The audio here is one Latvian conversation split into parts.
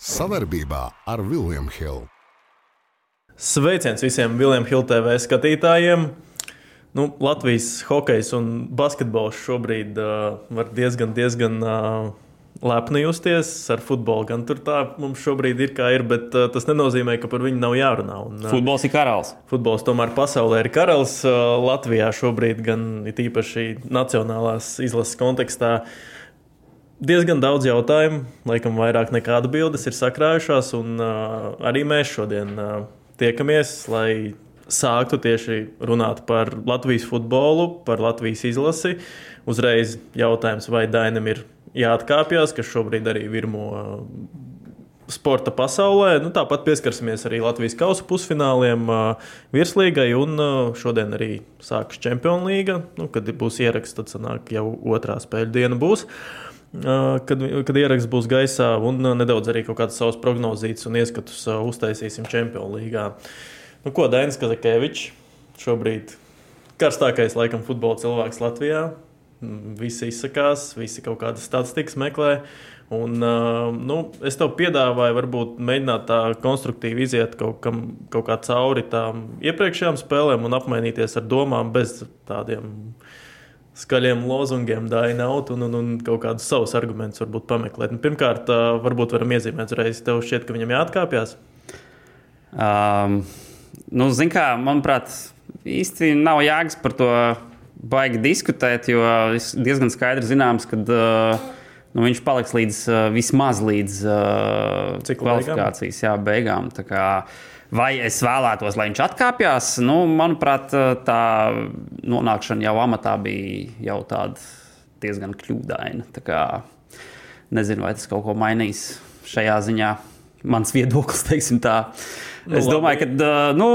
Savarbībā ar Vilniņu Hildu. Sveiciens visiem Vilniņu Hildu TV skatītājiem! Nu, Latvijas hokejs un basketbols šobrīd uh, var diezgan, diezgan uh, lepni justies ar futbolu. Gan tur tā mums šobrīd ir kā ir, bet uh, tas nenozīmē, ka par viņu nav jārunā. Un, uh, Futbols ir karalis. Futbols tomēr pasaulē ir karalis. Uh, Latvijā šobrīd, gan īpaši nacionālās izlases kontekstā, diezgan daudz jautājumu, laikam vairāk nekā atbildes ir sakrājušās. Un, uh, arī mēs šodien uh, tiekamies, lai sāktu tieši runāt par Latvijas futbolu, par Latvijas izlasi. Uzreiz jautājums, vai Dainam ir jāatkāpjas, kas šobrīd arī virmo uh, sporta pasaulē. Nu, tāpat pieskarsimies arī Latvijas kausa pusfināliem, uh, virslīgai, un uh, šodien arī sākas Champions League. Nu, kad būs ieraksts, tad sanāk, jau otrā spēļu diena būs. Kad, kad ieraksts būs gaisā, un nedaudz arī kādas savas prognozītas un ieskatus uztaisīsim Champions League. Nu, ko Dainis Kazakēvičs šobrīd karstākais laikam futbola cilvēks Latvijā. Visi izsakās, visi kaut kādas statistikas meklē. Un, uh, nu, es tev piedāvāju, varbūt mēģināt tā konstruktīvi iziet kaut, kam, kaut kā cauri tām iepriekšējām spēlēm un apmainīties ar domām bez tādiem skaļiem lozungiem, dainaut un, un, un kaut kādus savus argumentus varbūt pameklēt. Nu, pirmkārt, varbūt varam iezīmēt uzreiz, tev šķiet, ka viņam jāatkāpjas. Um. Nu, Ziniet, kā manuprāt, īsti nav jēgas par to baigi diskutēt, jo diezgan skaidri zināms, ka uh, nu, viņš paliks līdz uh, vismaz līdz uh, kvalifikācijas jā, beigām. Kā, vai es vēlētos, lai viņš atkāpjas? Nu, manuprāt, tā nonākšana jau amatā bija jau diezgan kļūdaina. Tā kā, nezinu, vai tas kaut ko mainīs šajā ziņā. Mans viedoklis, teiksim tā. Nu, es domāju, ka. Nu,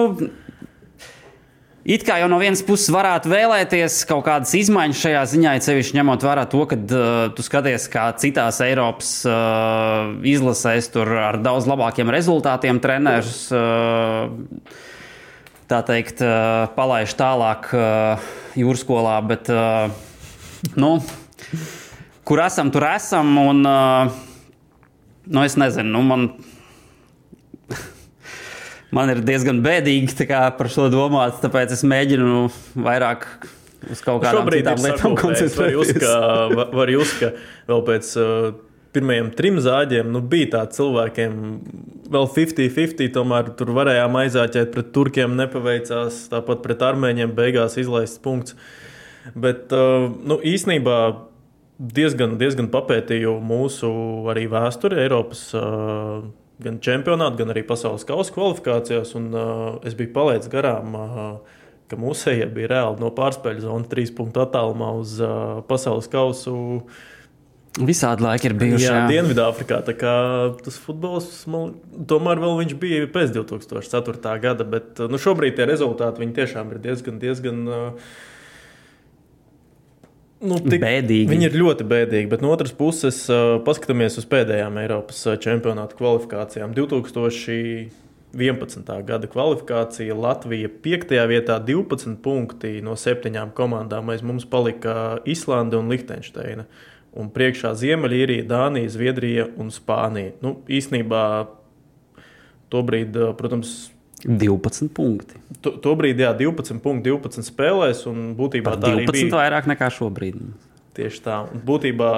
It kā jau no vienas puses varētu vēlēties kaut kādas izmaiņas šajā ziņā, ja sevišķi ņemot vērā to, ka uh, tu skaties, kā citās Eiropas uh, izlasēs tur ar daudz labākiem rezultātiem treneris, uh, tā teikt, uh, palaiž tālāk uh, jūrskolā, bet, uh, nu, kur esam, tur esam, un, nu, es nezinu, nu, man man ir diezgan bēdīgi kā, par šo domāt, tāpēc es mēģinu vairāk uz kaut kādām citām lietām koncentrēties. Var, var jūs, ka vēl pēc uh, pirmajiem trim zāģiem nu, bija tāds cilvēkiem, vēl 50-50, tomēr tur varējām aizāķēt pret turkiem, nepaveicās, tāpat pret armēņiem beigās izlaists punkts. Bet uh, nu, īsnībā diezgan, diezgan papētīju mūsu arī vēsturi Eiropas. Uh, gan čempionātā, gan arī pasaules kausa kvalifikācijās. Un, uh, es biju palaidis garām, uh, ka mūsējie bija reāli no pārspēļu zonas trīs punktu attālumā uz uh, pasaules kausu. Visādi laiki ir bijuši. Jā, jā. Dienvidāfrikā. Tas futbols man, tomēr vēl bija pēc 2004. gada, bet nu, šobrīd tie rezultāti tiešām ir diezgan, diezgan uh, Nu, tik, bēdīgi. Viņi ir ļoti bēdīgi, bet no otras puses, uh, paskatāmies uz pēdējām Eiropas čempionāta kvalifikācijām. 2011. gada kvalifikācija Latvija 5. vietā, 12 punkti no septiņām komandām. Aiz mums palika Islande un Lihtenšteina. Un priekšā Ziemeļīrija, Dānija, Zviedrija un Spānija. Nu, īsnībā, tobrīd, protams, 12 punkti. To, to brīdi, jā, 12 punkti, 12 spēlēs. Būtībā Par tā 12 bija vairāk nekā šobrīd. Tieši tā. Un būtībā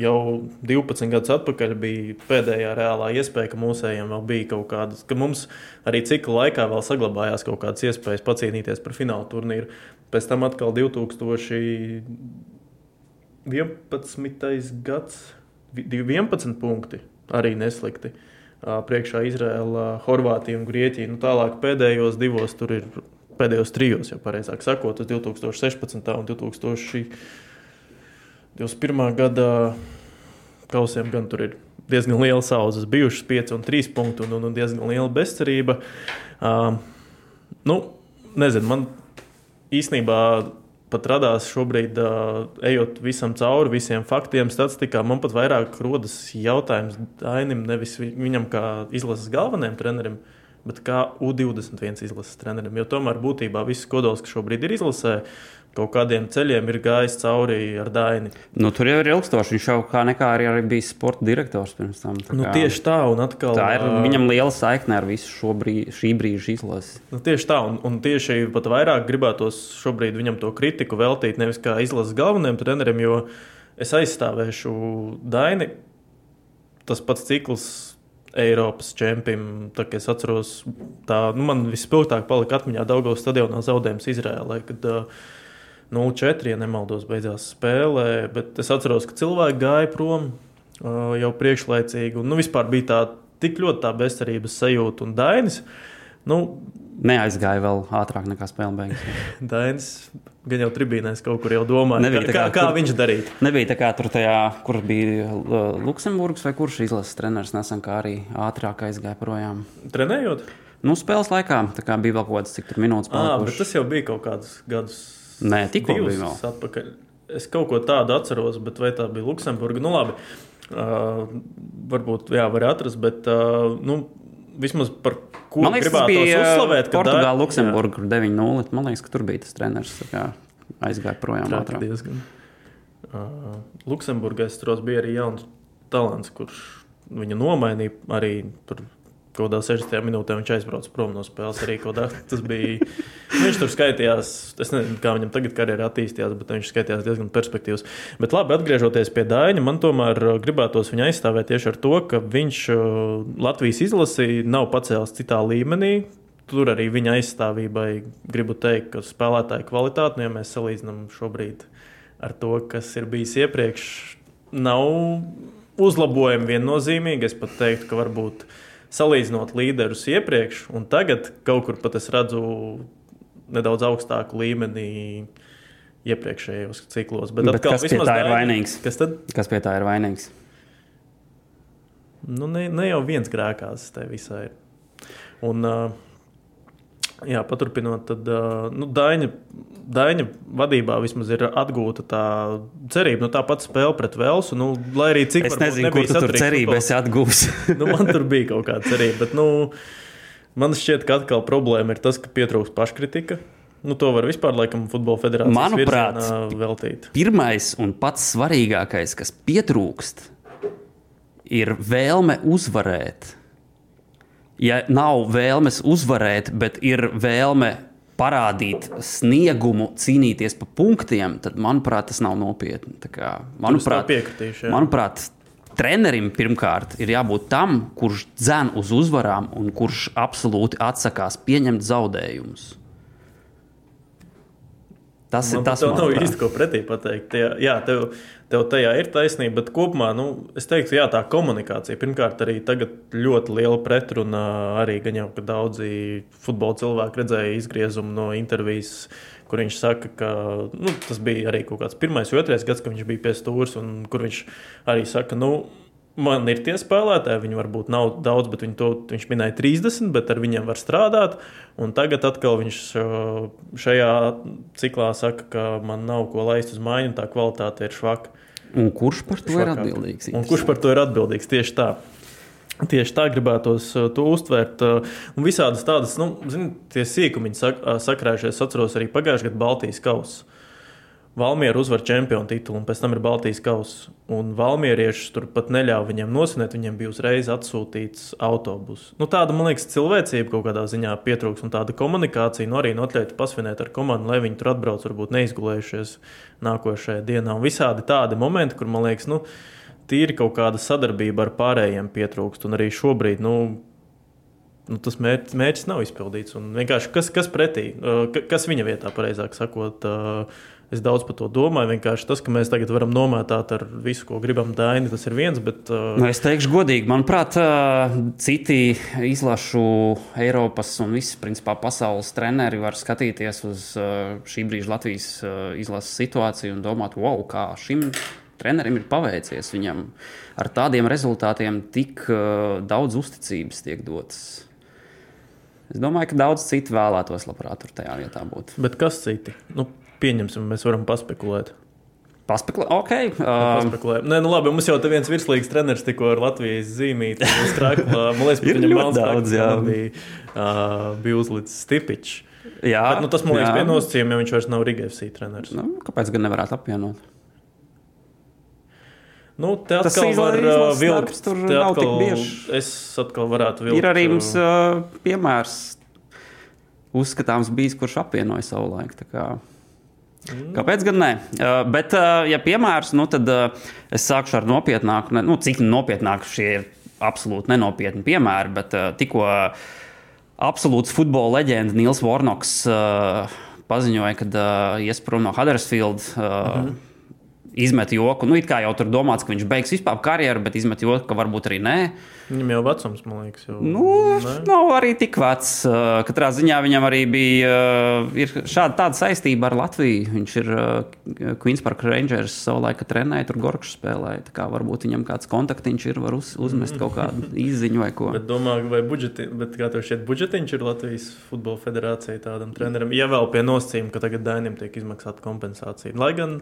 jau 12 gadus atpakaļ bija pēdējā reālā iespēja, ka mūsējiem vēl bija kaut kādas, ka mums arī cikla laikā vēl saglabājās kaut kādas iespējas pacīnīties par fināla turnīru. Pēc tam atkal 2011. gads, 11 punkti arī neslikti priekšā Izraela, Horvātija un Grieķija. Nu, tālāk pēdējos divos tur ir. Pēdējos trijos, jau pareizāk sakot, 2016. un 2021. gada kausiem gan tur ir diezgan liela saudzes, bijušas 5 un 3 punkti un, un, un diezgan liela bezcerība. Uh, nu, nezinu, man īstenībā pat radās šobrīd, uh, ejot visam cauri, visiem faktiem, statistikā, man pat vairāk rodas jautājums Dainim, nevis viņam kā izlases galvenajam trenerim. Bet kā U21 izlases trenerim. Jo tomēr būtībā viss kodols, kas šobrīd ir izlasē, kaut kādiem ceļiem ir gājis cauri ar Daini. Nu, tur jau ir ilgstoši. Viņš jau kā nekā arī, arī bija sporta direktors pirms tam. Tā Nu, tieši tā, un atkal Tā ir viņam liela saikne ar visu šo brīdi, šī brīža izlasi. Nu, tieši tā, un, un tieši pat vairāk gribētos šobrīd viņam to kritiku veltīt nevis kā izlases galvenajam trenerim, jo es aizstāvēšu Daini. Tas pats cikls Eiropas čempionam, es atceros, tā, nu, man vispilgtāk palika atmiņā Daugavas stadionā zaudējums Izrēlē, kad uh, 0-4, ja nemaldos, beidzās spēlē, bet es atceros, ka cilvēki gāja prom uh, jau priekšlaicīgi, un nu, vispār bija tā tik ļoti tā bezcerības sajūta un Dainis. Nu, Neaizgāja vēl ātrāk nekā spēle beigas. Dainis gan jau tribīnēs kaut kur jau domāja, Nebija kā, kā, kā tur- viņš darītu. Nebija tā kā tur tajā, kur bija uh, Luksemburgas vai kurš izlases treneris nesen, kā arī ātrāk aizgāja projām. Trenējot, Nu, spēles laikā tā kā bija vēl kaut kāds cik tur minūtes ah, palikušas. tas jau bija kaut kādus gadus. Nē, tikko bija vēl. atpakaļ. Es kaut ko tādu atceros, bet vai tā bija Luksemburga? Nu, labi, uh, varbūt jā, var atrast, bet uh, nu, vismaz par ko Man liekas, tas bija uzslavēt. ka Portugāla, Luksemburga, kur 9-0. Man liekas, ka tur bija tas treneris. tā kā Aizgāja projām Jā, tā ātrāk. diezgan. Uh, Luksemburgā es turos bija arī jauns talants, kurš viņu nomainīja arī tur. Kaut kādā 60 minūtē viņš aizbrauca prom no spēles. Arī kādā tas bija. Viņš tur skaitījās, es nezinu, kā viņam tagad karjerā attīstījās, bet viņš skaitījās diezgan perspektīvs. Bet labi, atgriežoties pie Daņa, man tomēr uh, gribētos viņu aizstāvēt tieši ar to, ka viņš uh, Latvijas izlasīja nav pacēlis citā līmenī. Tur arī viņa aizstāvībai gribu teikt, ka spēlētāja kvalitāte, nu, ja mēs salīdzinām šobrīd ar to, kas ir bijis iepriekš, nav uzlabojumi viennozīmīgi. Es pat teiktu, ka varbūt salīdzinot līderus iepriekš un tagad kaut kur pat es redzu nedaudz augstāku līmenī iepriekšējos ciklos. Bet, Bet atkal, kas pie tā ir vainīgs? Kas tad? Kas pie tā ir vainīgs? Nu, ne, ne jau viens grēkās tai visai. ir. Un, uh, jā, paturpinot, tad nu, Daņa, Daņa vadībā vismaz ir atgūta tā cerība. Nu, tā pati spēle pret Velsu. Nu, lai arī cik Es nezinu, kur tu tur futbols. esi atgūs. nu, man tur bija kaut kāda cerība. Bet, nu, man šķiet, ka atkal problēma ir tas, ka pietrūkst paškritika. Nu, to var vispār, laikam, futbola federācijas Manuprāt, veltīt. Pirmais un pats svarīgākais, kas pietrūkst, ir vēlme uzvarēt. Ja nav vēlmes uzvarēt, bet ir vēlme parādīt sniegumu, cīnīties par punktiem, tad, manuprāt, tas nav nopietni. Tā Kā, manuprāt, piekritīšu, manuprāt, trenerim pirmkārt ir jābūt tam, kurš dzen uz uzvarām un kurš absolūti atsakās pieņemt zaudējumus. Tas ir Man tas, tev nav manuprāt. īsti ko pretī pateikt. Jā, jā tev, tev tajā ir taisnība, bet kopumā nu, es teiktu, jā, tā komunikācija. Pirmkārt, arī tagad ļoti liela pretruna. Arī gan jau, ka daudzi futbola cilvēki redzēja izgriezumu no intervijas, kur viņš saka, ka nu, tas bija arī kaut kāds pirmais, otrais gads, kad viņš bija pie stūres, un kur viņš arī saka, nu, Man ir tie spēlētāji, viņi varbūt nav daudz, bet to, viņš minēja 30, bet ar viņiem var strādāt. Un tagad atkal viņš uh, šajā ciklā saka, ka man nav ko laist uz māju, un tā kvalitāte ir švaka. Un kurš par to ir švakāka. atbildīgs? Un kurš par to ir atbildīgs? Tieši tā. Tieši tā gribētos uh, to uztvērt. uh, Un visādas tādas, nu, zin, tie uh, sakrājušies. Es atceros arī pagājušajā gadā Baltijas kausa. Valmiera uzvar čempionu titulu, un pēc tam ir Baltijas kausa. Un Valmierieši tur pat neļāva viņiem nosinēt, viņiem bija uzreiz atsūtīts autobus. Nu, tāda, man liekas, cilvēcība kaut kādā ziņā pietrūks, un tāda komunikācija nu, arī atļauj pasvinēt ar komandu, lai viņi tur atbrauc, varbūt neizgulējušies nākošajā dienā. Un visādi tādi momenti, kur man liekas, nu, tīri kaut kāda sadarbība ar pārējiem pietrūkst. Un arī šobrīd, nu, nu, tas mērķis, mērķis nav izpildīts. Kas, kas pretī, ka- kas viņa vietā, pareizāk sakot, es daudz par to domāju. Vienkārši tas, ka mēs tagad varam nomētāt ar visu, ko gribam daini, tas ir viens. Bet, uh, Nu, es teikšu, godīgi, manuprāt, ā, citi izlašu Eiropas un visas principā, pasaules treneri var skatīties uz ā, šī brīža Latvijas ā, izlases situāciju un domāt, wow, kā šim trenerim ir paveicies. Viņam ar tādiem rezultātiem tik ā, daudz uzticības tiek dotas. Es domāju, ka daudz citu vēlētos labprāt tur tajā vietā būt. bet kas citi? Nu, pieņemsim, mēs varam paspekulēt. Paspeklē, ok. Uh, Paspekulējam. Nē, nu labi, mums jau te viens virslīgs treneris tikko ar Latvijas zīmīti strāklā. Man liekas, ka viņam ļoti daudz, jā. bija, uh, bija uzlicis Stipičs. jā, Bet, nu, tas man liekas jā. pie nosacījuma, ja viņš vairs nav Riga FC treneris. Nu, kāpēc gan nevarētu apvienot? Nu, te Tas atkal var izla- uh, izlases vilkt. darbs tur te nav tik atkal- bieži. Es atkal varētu vilkt. Ir arī mums uh, piemērs, uzskatāms, bijis, kurš apvienoja savu laiku. Kāpēc gan ne? Bet, ja piemērs, nu, tad es sākšu ar nopietnāku, nu, cik nopietnāku šie ir absolūti nenopietni piemēri, bet tikko absolūts futbola leģenda Nils Vornoks paziņoja, ka ies prom no Huddersfield. -hmm. Izmet joku. Nu, it kā jau tur domāts, ka viņš beigs vispār karjeru, bet izmet joku, ka varbūt arī nē. Viņam jau vecums, man liekas, jau Nu, ne? nav arī tik vecs. Uh, Katrā ziņā viņam arī bija uh, šāda tāda saistība ar Latviju. Viņš ir uh, Queens Park Rangers savulaik trenēja, tur Gorkšs spēlēja. Tā kā varbūt viņam kāds kontaktiņš ir, var uz, uzmest kaut kādu izziņu vai ko. Bet domāju, vai budžeti, bet kā tev šķiet, budžetiņš ir Latvijas futbola federācijai tādam trenerim, ja vēl pie nosacījuma, ka tagad Dainim tiek izmaksāta kompensācija. Lai gan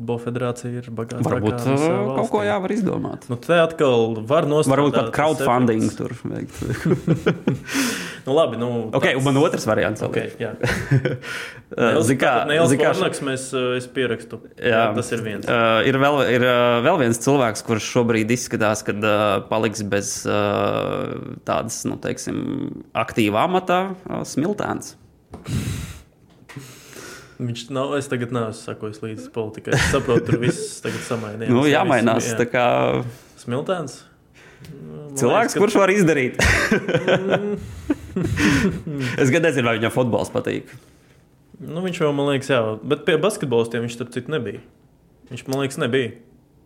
futbola federācija ir bagāta. Varbūt kaut ko jāvar izdomāt. Nu, te atkal var nostrādāt. Varbūt tas crowdfunding tur veikt. Nu, labi, nu, tāds- un man otrs variants. Okay, jā, Uh, zini kā- Fornaks, mēs, es pierakstu. Jā, tas ir viens. Uh, ir vēl, ir uh, vēl viens cilvēks, kurš šobrīd izskatās, ka uh, paliks bez uh, tādas, nu, teiksim, aktīva amata, uh, smiltēns. Viņš nav, es tagad neesmu sakojis līdzi politikai. Es saprotu, tur viss tagad samainījās. Nu, jāmainās. Jā. tā Kā, Smiltēns. Man cilvēks, liekas, ka- kurš var izdarīt. es gan nezinu, vai viņam futbols patīk. Nu, viņš jau, man liekas, jā, bet pie basketbolistiem viņš starp citu nebija. Viņš, man liekas, nebija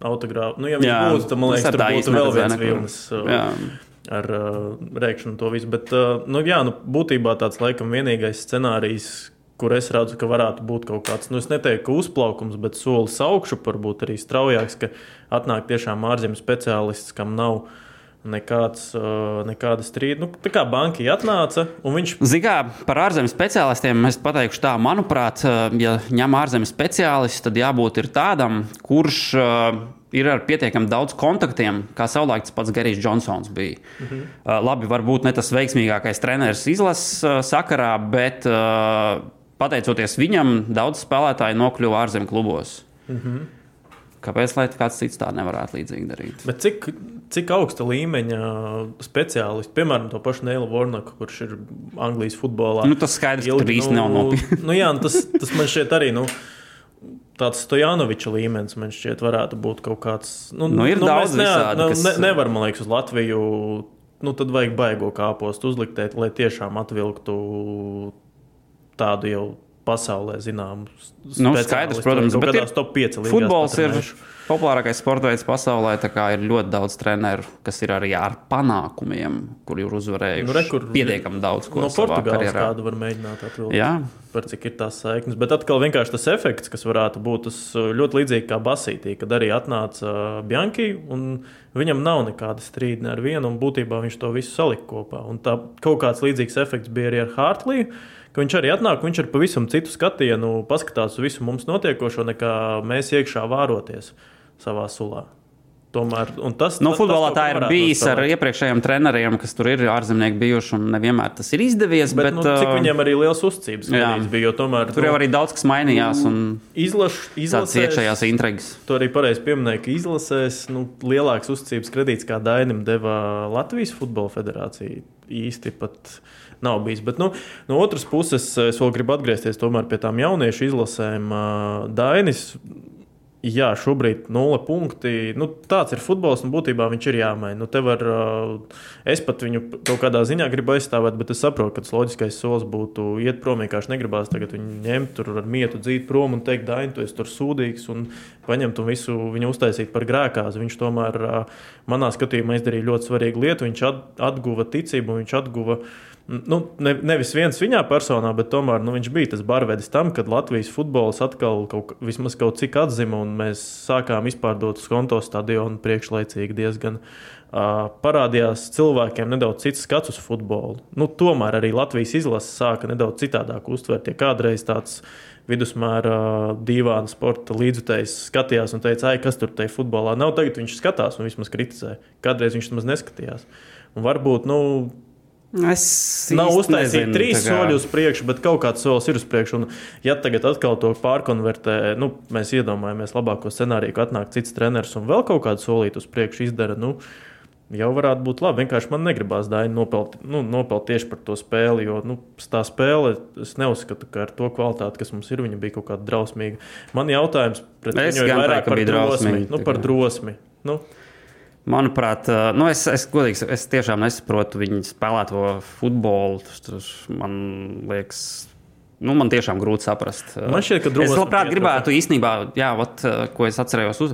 autogrāfs. Nu, ja viņš Jā, būtu, tad, man liekas, tur būtu vēl viens vilnis uh, ar uh, rēkšanu to visu. Bet, uh, nu, jā, nu, būtībā tāds laikam vienīgais scenārijs, kur es redzu, ka varētu būt kaut kāds, nu, es neteiktu, uzplaukums, bet solis augšu, varbūt arī straujāks, ka atnāk tiešām ārzemju speciālists, kam nav nekāds, uh, nekāda strīda. Nu, tā kā banka atnāca, un viņš Zinām, par ārzemju speciālistiem es pateikšu tā, manuprāt, uh, ja ņem ārzemju speciālistu, tad jābūt tādam, kurš uh, ir ar pietiekami daudz kontaktiem, kā savulaik tas pats Gerijs Džonsons bija. Mhm. Uh, labi, varbūt ne tas veiksmīgākais treneris izlases sakarā, bet uh, pateicoties viņam, daudz spēlētāju nokļuva ārzemju klubos. Mhm. Kāpēc lai kāds cits tā nevarētu līdzīgi darīt? Bet cik, cik augsta līmeņa speciālisti, piemēram, to pašu Neilu Vornaku, kurš ir Anglijas futbolā? Nu, tas skaidrs, ka tur īsti nav nopietni. nu, jā, nu, tas, tas man šķiet arī. Nu, Tāds Stojanoviča līmenis man šķiet, varētu būt kaut kāds. Nu, Nu, ir daudz mēs ne, visādi, nu, kas- ne, nevar, man liekas, uz Latviju. Nu, tad vajag baigo kāpostu uzliktēt, lai tiešām atvilktu tādu jau pasaulē zināmu Nu, skaidrs, protams, bet ir- top 5 līnijas. Futbols ir populārākais sporta veids pasaulē. Ir ļoti daudz treneru, kas ir arī ar panākumiem, kur ir uzvarējuši Nu, re, kur- pietiekami daudz ko No Portugāles kādu var mēģināt atvilkt. Jā, par cik ir tās saiknes. Bet atkal vienkārši tas efekts, kas varētu būt tas uh, ļoti līdzīgs kā Basītī, kad arī atnāca uh, Bianchi, un viņam nav nekāda strīda ar vienu, un būtībā viņš to visu salika kopā. Un tā kaut kāds līdzīgs efekts bija arī ar Hartliju. Ka Viņš arī atnāk, viņš ar pavisam citu skatienu paskatās uz visu mums notiekošo, nekā mēs iekšā vāroties savā sulā. Tomēr, un tas, no tas- futbolā tas tā ir bijis ar iepriekšējiem treneriem, kas tur ir ārzemnieki bijuši, un nevienmēr tas ir izdevies. Bet, Bet, nu, cik uh, viņiem arī liels uzticības bija, tomēr Tur jau arī daudz kas mainījās, un izlaš, izlasēs, iekšējās intrigas. To arī pareizi pieminēja, ka izlasēs nu, lielāks uzticības kredīts, kā Dainim deva Latvijas Futbola Federācija. Īsti pat nav bijis. Bet nu, no otras puses, es vēl gribu atgriezties pie tām jauniešu izlasēm. Dainis. Jā, šobrīd nulle punkti. Nu, tāds ir futbols, un būtībā viņš ir jāmaina. Nu, var, es pat viņu kaut kādā ziņā gribu aizstāvēt, bet es saprotu, ka tas loģiskais solis būtu iet prom. Vienkārši negribās tagad viņu ņemt tur ar mietu, dzīt prom un teikt, Daini, tu esi tur sūdīgs un paņemt un visu viņu uztaisīt par grēkāzi. Viņš tomēr, manā skatījumā, izdarīja ļoti svarīgu lietu. Viņš at, atguva ticību, viņš atguva Nu, ne, nevis viens viņā personā, bet tomēr nu, viņš bija tas barvedis tam, kad Latvijas futbols atkal kaut, vismaz kaut cik atzima, un mēs sākām izpārdot uz konto stadionu priekšlaicīgi diezgan. Uh, parādījās cilvēkiem nedaudz cits skats uz futbolu. Nu, tomēr arī Latvijas izlase sāka nedaudz citādāk uztvert. Ja kādreiz tāds vidusmēra divāna sporta līdzutējs skatījās un teica, kas tur tajā futbolā nav, tagad viņš skatās un vismaz kritizē. Kādreiz viņš maz neskatījās. Un varbūt nu, Es Nav nezinu, trīs kā- soļi uz priekšu, bet kaut kāds solis ir uz priekšu. Un, ja tagad atkal to pārkonvertē, nu, mēs iedomājamies labāko scenāriju, ka atnāk cits treneris un vēl kaut kādu solītu uz priekšu izdara. Nu, Jau varētu būt labi. Vienkārši man negribās daļai nopelt, nu, nopelt tieši par to spēli. Jo nu, tā spēle, es neuzskatu, ka ar to kvalitāti, kas mums ir, viņa bija kaut kāda drausmīga. Man jautājums pret Es viņu ir vairāk par bija drosmi. drausmīgi, Nu, par kā. drosmi. Nu, Manuprāt, nu es, es, godīgi, es tiešām nesaprotu viņu spēlēto futbolu. Man liekas, nu, man tiešām grūti saprast. Man šķiet, ka es drosme labprāt gribētu īstenībā, jā, ā, ko es atcerējos. Uz...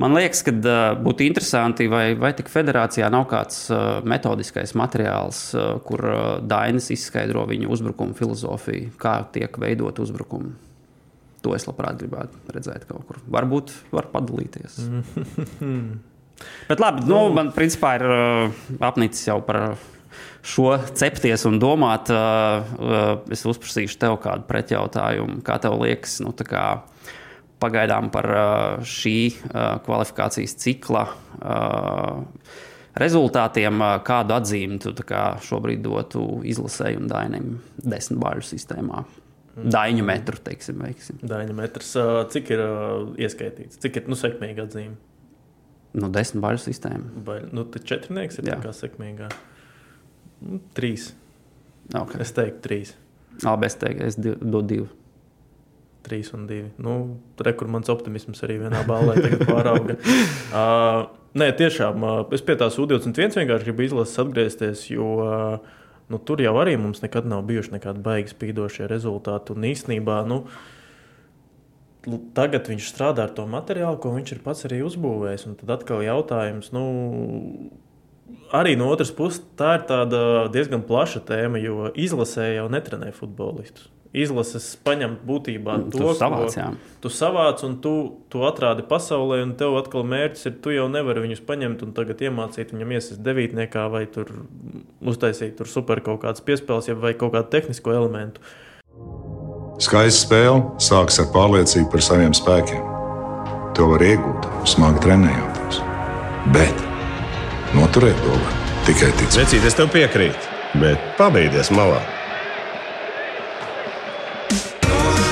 Man liekas, ka būtu interesanti, vai, vai tik federācijā nav kāds metodiskais materiāls, kur Dainis izskaidro viņu uzbrukuma filozofiju, kā tiek veidot uzbrukumi. To es labprāt gribētu redzēt kaut kur. Varbūt var padalīties. Bet labi, nu, man principā ir uh, apnicis jau par šo cepties un domāt. Uh, uh, es uzprasīšu tev kādu pretjautājumu. Kā tev liekas, nu, kā pagaidām par uh, šī uh, kvalifikācijas cikla uh, rezultātiem, kādu atzīmi tu kā šobrīd dotu izlasēju un dainam desmit bāļu sistēmā? Daņu metru, teiksim, veiksim. Daņa metrs, cik ir ieskaitīts, cik ir nu, sekmīga atzīme. Nu, desmit bāļu sistēma. Vai nu, tas četrnieks ir Jā. tā kā sekmīgā? Nu, Trīs. Okay. Es teiktu, trīs. Labi, es teiktu, es di- dodu divu. Trīs un divi. Nu, re, kur mans optimisms arī vienā balā pārauga. uh, nē, tiešām, uh, es pie tās U21 vienkārši gribu izlases atgriezties, jo uh, nu, tur jau arī mums nekad nav bijuši nekādi baigi spīdošie rezultāti. Un īstenībā, nu, l- tagad viņš strādā ar to materiālu, ko viņš ir pats arī uzbūvējis. Un tad atkal jautājums, nu, arī no otras puses, tā ir diezgan plaša tēma, jo izlasē jau netrenē futbolistus. Izlases paņem būtībā Tu to, savāc, jā. tu savāc un tu, tu atrādi pasaulē, un tev atkal mērķis ir, tu jau nevari viņus paņemt un tagad iemācīt viņam iesaistīt devītniekā vai tur uztaisīt tur super kaut kādas piespēles vai kaut kādu tehnisko elementu. Skaista spēle sākas ar pārliecību par saviem spēkiem. To var iegūt, smagi trenējoties. Bet noturēt to var tikai ticēt. Vecīt, es tev piekrītu, bet pabeigties malā.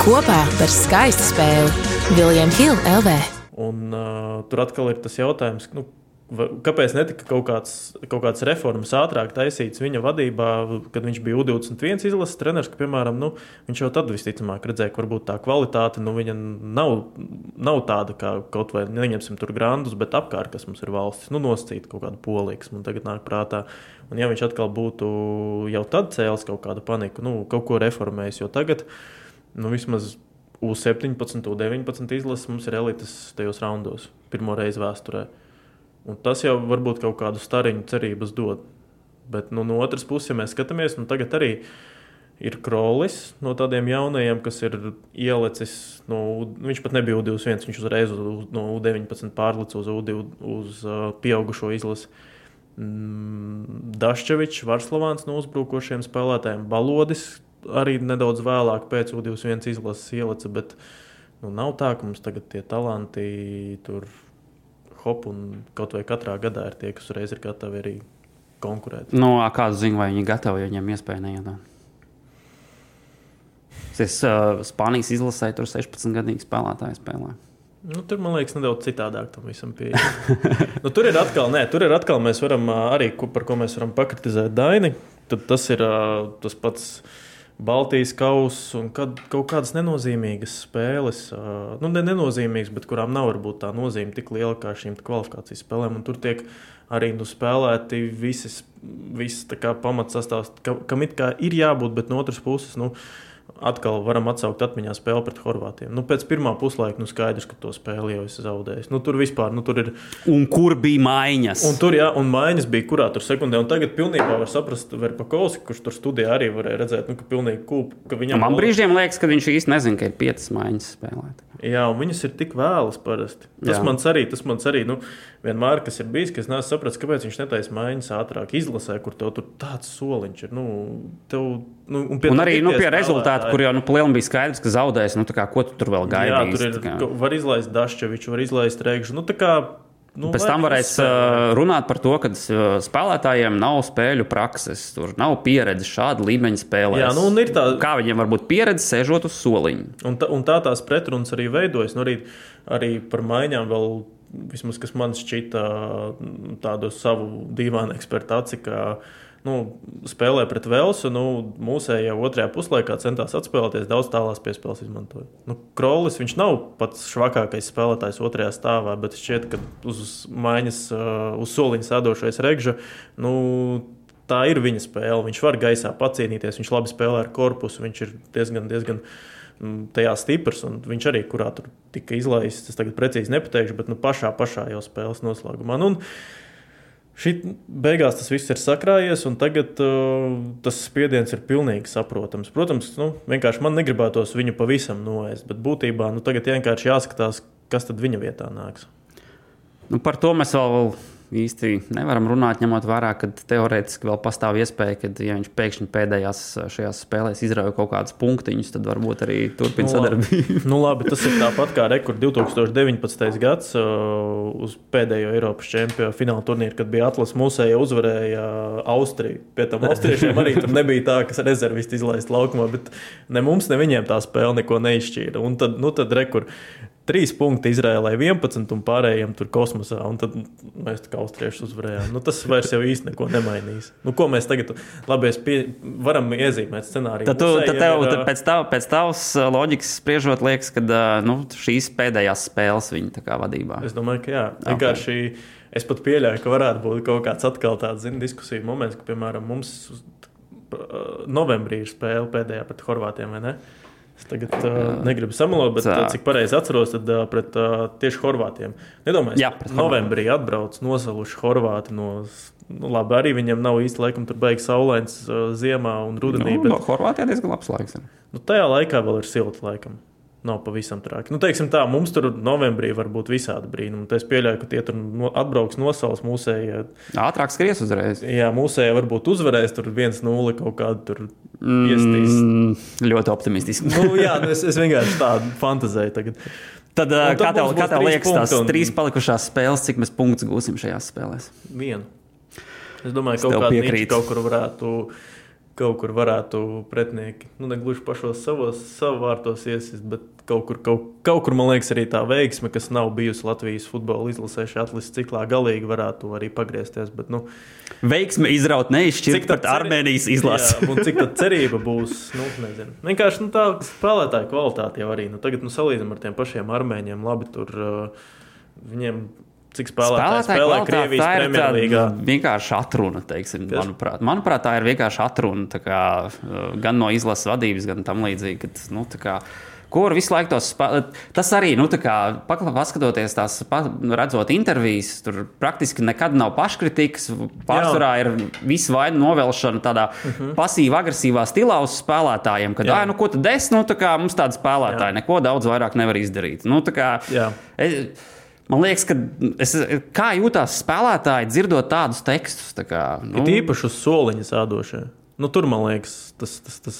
Kopā par skaistu spēli Viljams Hilde LV. Un, uh, tur atkal ir tas jautājums, nu, kāpēc netika kaut kāds, kaut kāds reformas ātrāk taisīts viņa vadībā, kad viņš bija U21 izlases treneris. Ka, piemēram, nu, viņš jau tad visticamāk redzēja, ka varbūt tā kvalitāte nu, nav, nav tāda, kā kaut vai neņemsim tur grandus, bet apkārt, kas mums ir valstis, nu, nosacīt kaut kādu poliju, kas man tagad nāk prātā. Un, ja viņš atkal būtu jau tad cēlis kaut kādu paniku, nu, kaut ko reformējis, jo tagad, nu, vismaz U17, U19 izlases mums ir elites tajos raundos, pirmo reizi vēsturē. Un tas jau varbūt kaut kādu stariņu cerības dod. Bet nu, no otras puses, ja mēs skatāmies, nu, tagad arī ir krolis no tādiem jaunajiem, kas ir ielicis. No, U- viņš pat nebija U21, viņš uzreiz uz, no U19 pārlicis uz, U2, uz uh, pieaugušo izlasi. Mm, Daščevičs, Varslavāns no uzbrukošiem spēlētājiem, Balodis arī nedaudz vēlāk pēc U21 izlases ielica, bet nu, nav tā, ka mums tagad tie talanti tur hop un kaut vai katrā gadā ir tie, kas uzreiz ir gatavi arī konkurēt. Nu, ā, kādu zinu, vai viņi ir gatavi, ja viņiem iespēja neiedot. Es uh, Spānijas izlasēju, tur 16 gadīgi spēlētāji spēlē. Nu, tur man liekas, nedaudz citādāk tam visam pieeja. nu, tur ir atkal, nē, tur ir atkal, mēs varam arī, ko- par ko mēs varam pakritizēt Daini. Tad tas ir ā, tas pats Baltijas kausa un kad, kaut kādas nenozīmīgas spēles. Nu, ne nenozīmīgas, bet kurām nav varbūt tā nozīme tik liela kā šīm kvalifikācijas spēlēm. Un tur tiek arī nu, spēlēti visas, visas pamatsastāvs, ka, kam it kā ir jābūt, bet no otras puses. Nu, atkal varam atsaukt atmiņā spēli pret Horvātiem. Nu, pēc pirmā puslaika nu, skaidrs, ka to spēli jau es zaudēju. Nu, tur vispār nu, tur ir. Un kur bija maiņas? Un tur, jā, un maiņas bija kurā tur sekundē. Un tagad pilnībā var saprast, Verpakovs, kurš tur studijā arī varēja redzēt, nu, ka pilnīgi kūp, ka viņam. Man brīžiem liekas, ka viņš īsti nezina, ka ir piecas maiņas spēlēt. Jā, un viņas ir tik vēlas parasti. Tas Jā. man arī, tas man arī, nu, vienmēr, ir bijis, ka es neesmu sapratis, kāpēc viņš netaisa maiņas ātrāk izlasē, kur tev tur tāds soliņš ir. Nu, tev, nu, un, Un arī nu, pie rezultātu, kur jau nu, plēlim bija skaidrs, ka zaudēs. Nu, kā, ko tu tur vēl Jā, gaidīji? tur ir, ka var izlaist Daščeviču, var izlaist Rēgžu. Nu, tā kā, nu, Pēc tam varēs uh, runāt par to, ka uh, spēlētājiem nav spēļu prakses, tur nav pieredzes šāda līmeņa spēlēs. Jā, nu, tā- Kā viņiem var būt pieredze sēžot uz soliņa? Un, tā, un tā tās pretrunas arī veidojas. Nu, arī, arī par maiņām vēl, vismaz kas man šķita mm, tādu savu dīvainu ekspertu aci, ka nu, spēlē pret Velsu. Nu, mūsējā otrajā puslaikā centās atspēlēties, daudz tālās piespēles izmantoja. Nu, Krolis viņš nav pats švakākais spēlētājs otrajā stāvā, bet šķiet, ka uz maiņas, uh, uz soliņa sēdošais Regža. Nu, Tā ir viņa spēle. Viņš var gaisā pacīnīties, viņš labi spēlē ar korpusu, viņš ir diezgan, diezgan mm, tajā stiprs. Viņš arī kurā tur tika izlaists, es tagad precīzi nepateikšu, bet nu, pašā, pašā jau spēles noslēgumā. Nu, Šī beigās tas viss ir sakrājies, un tagad uh, tas spiediens ir pilnīgi saprotams. Protams, nu, vienkārši man negribētos viņu pavisam noēst, bet būtībā nu, tagad vienkārši jāskatās, kas tad viņa vietā nāks. Nu, par to mēs vēl īsti nevaram runāt, ņemot vērā, ka teorētiski vēl pastāv iespēja, ka, ja viņš pēkšņi pēdējās šajās spēlēs izrauja kaut kādus punktiņus, tad varbūt arī turpina sadarbību. nu, labi, tas ir tāpat kā rekords 2019. gads uh, uz pēdējo Eiropas čempionu fināla turnīru, kad bija Atlas Musēja uzvarēja Austriju. Pie tam Austriešiem arī tur nebija tā, kas rezervisti izlaist laukumā, bet ne mums, ne viņiem tā spēle neko neizšķīra. Un tad, nu, tad rekords. Trīs punkti Izrēlai 11 un pārējiem tur kosmosā. Un tad mēs kā austrieši uzvarējām. Nu, tas vairs jau īsti neko nemainīs. Nu, ko mēs tagad labi, pie, varam iezīmēt scenāriju? Tad, tu, Musējiem tad, tev, ir, tad pēc, tav, pēc tavas uh, loģikas spriežot, liekas, ka uh, nu, šīs pēdējās spēles viņa vadībā. Es domāju, ka jā. Vienkārši es pat pieļauju, ka varētu būt kaut kāds atkal tāds zin, diskusiju moments, ka, piemēram, mums uh, novembrī ir spēle pēdējā pret Horvātiem, vai ne? Es tagad uh, negribu samalot, bet Tā. cik pareizi atceros, tad uh, pret uh, tieši Horvātiem. Nedomāju, ka novembrī atbrauc nosaluši Horvāti no. Nu, labi, arī viņiem nav īsti laikam tur beigas saulains uh, ziemā un rudenī. Nu, bet, no Horvātijā diezgan labs laiks. ir. Nu, tajā laikā vēl ir silts, laikam. Nav pavisam traki. Nu, teiksim tā, mums tur novembrī var būt visādi brīnumi. Es pieļauju, ka tie tur no, atbrauks nosaules mūsējie. Ātrāk skries uzreiz. Jā, mūsējie varbūt uzvarēs tur 1-0 kaut kādu tur iestīs. Mm, ļoti optimistiski. Nu, jā, nu, es, es vienkārši tādu fantazēju tagad. Tad, tad kā tev, kā tev liekas, tās un- trīs palikušās spēles, cik mēs punktus gūsim šajās spēlēs? Vienu. Es domāju, ka kaut, kaut kur varētu. Kaut kur varētu pretinieki, nu, ne gluži pašos savos vārtos iesist, bet kaut kur, kaut, kaut kur, man liekas, arī tā veiksme, kas nav bijusi Latvijas futbola izlasē šajā atlases ciklā, galīgi varētu arī pagriezties. Bet, nu, Veiksme izraut neizšķirt pret ceri- Armēnijas izlasi. Jā, un cik tā cerība būs, nu, nezinu. Vienkārši nu, tā spēlētāja kvalitāte jau arī. Nu, tagad nu, salīdzinām ar tiem pašiem armēņiem. Labi, tur uh, viņiem cik spēlētāji spēlē Krievijas Premjerlīgā. vienkārši atruna, teiksim, Kas? manuprāt. manuprāt, tā ir vienkārši atruna kā, uh, gan no izlases vadības, gan tam līdzīgi. Kad, nu, kā, Kur visu laiku tos spēlēt? Tas arī, nu, tā kā paskatoties tās, pa, redzot intervijas, tur praktiski nekad nav paškritikas. Pārsvarā ir visa vaina novelšana tādā uh -huh. pasīvā, agresīvā stilā uz spēlētājiem. Kad, Mhm. Jā. ah, nu, ko tad es, nu, tā kā mums tādi spēlētāji, Jā. neko daudz vairāk nevar izdarīt. Nu, tā kā, Jā. es, Man liekas, ka es, kā jūtas spēlētāji, dzirdot tādus tekstus. Tā kā, nu, Ir īpaši uz soliņa sādošie. Nu, tur man liekas, tas, tas, tas,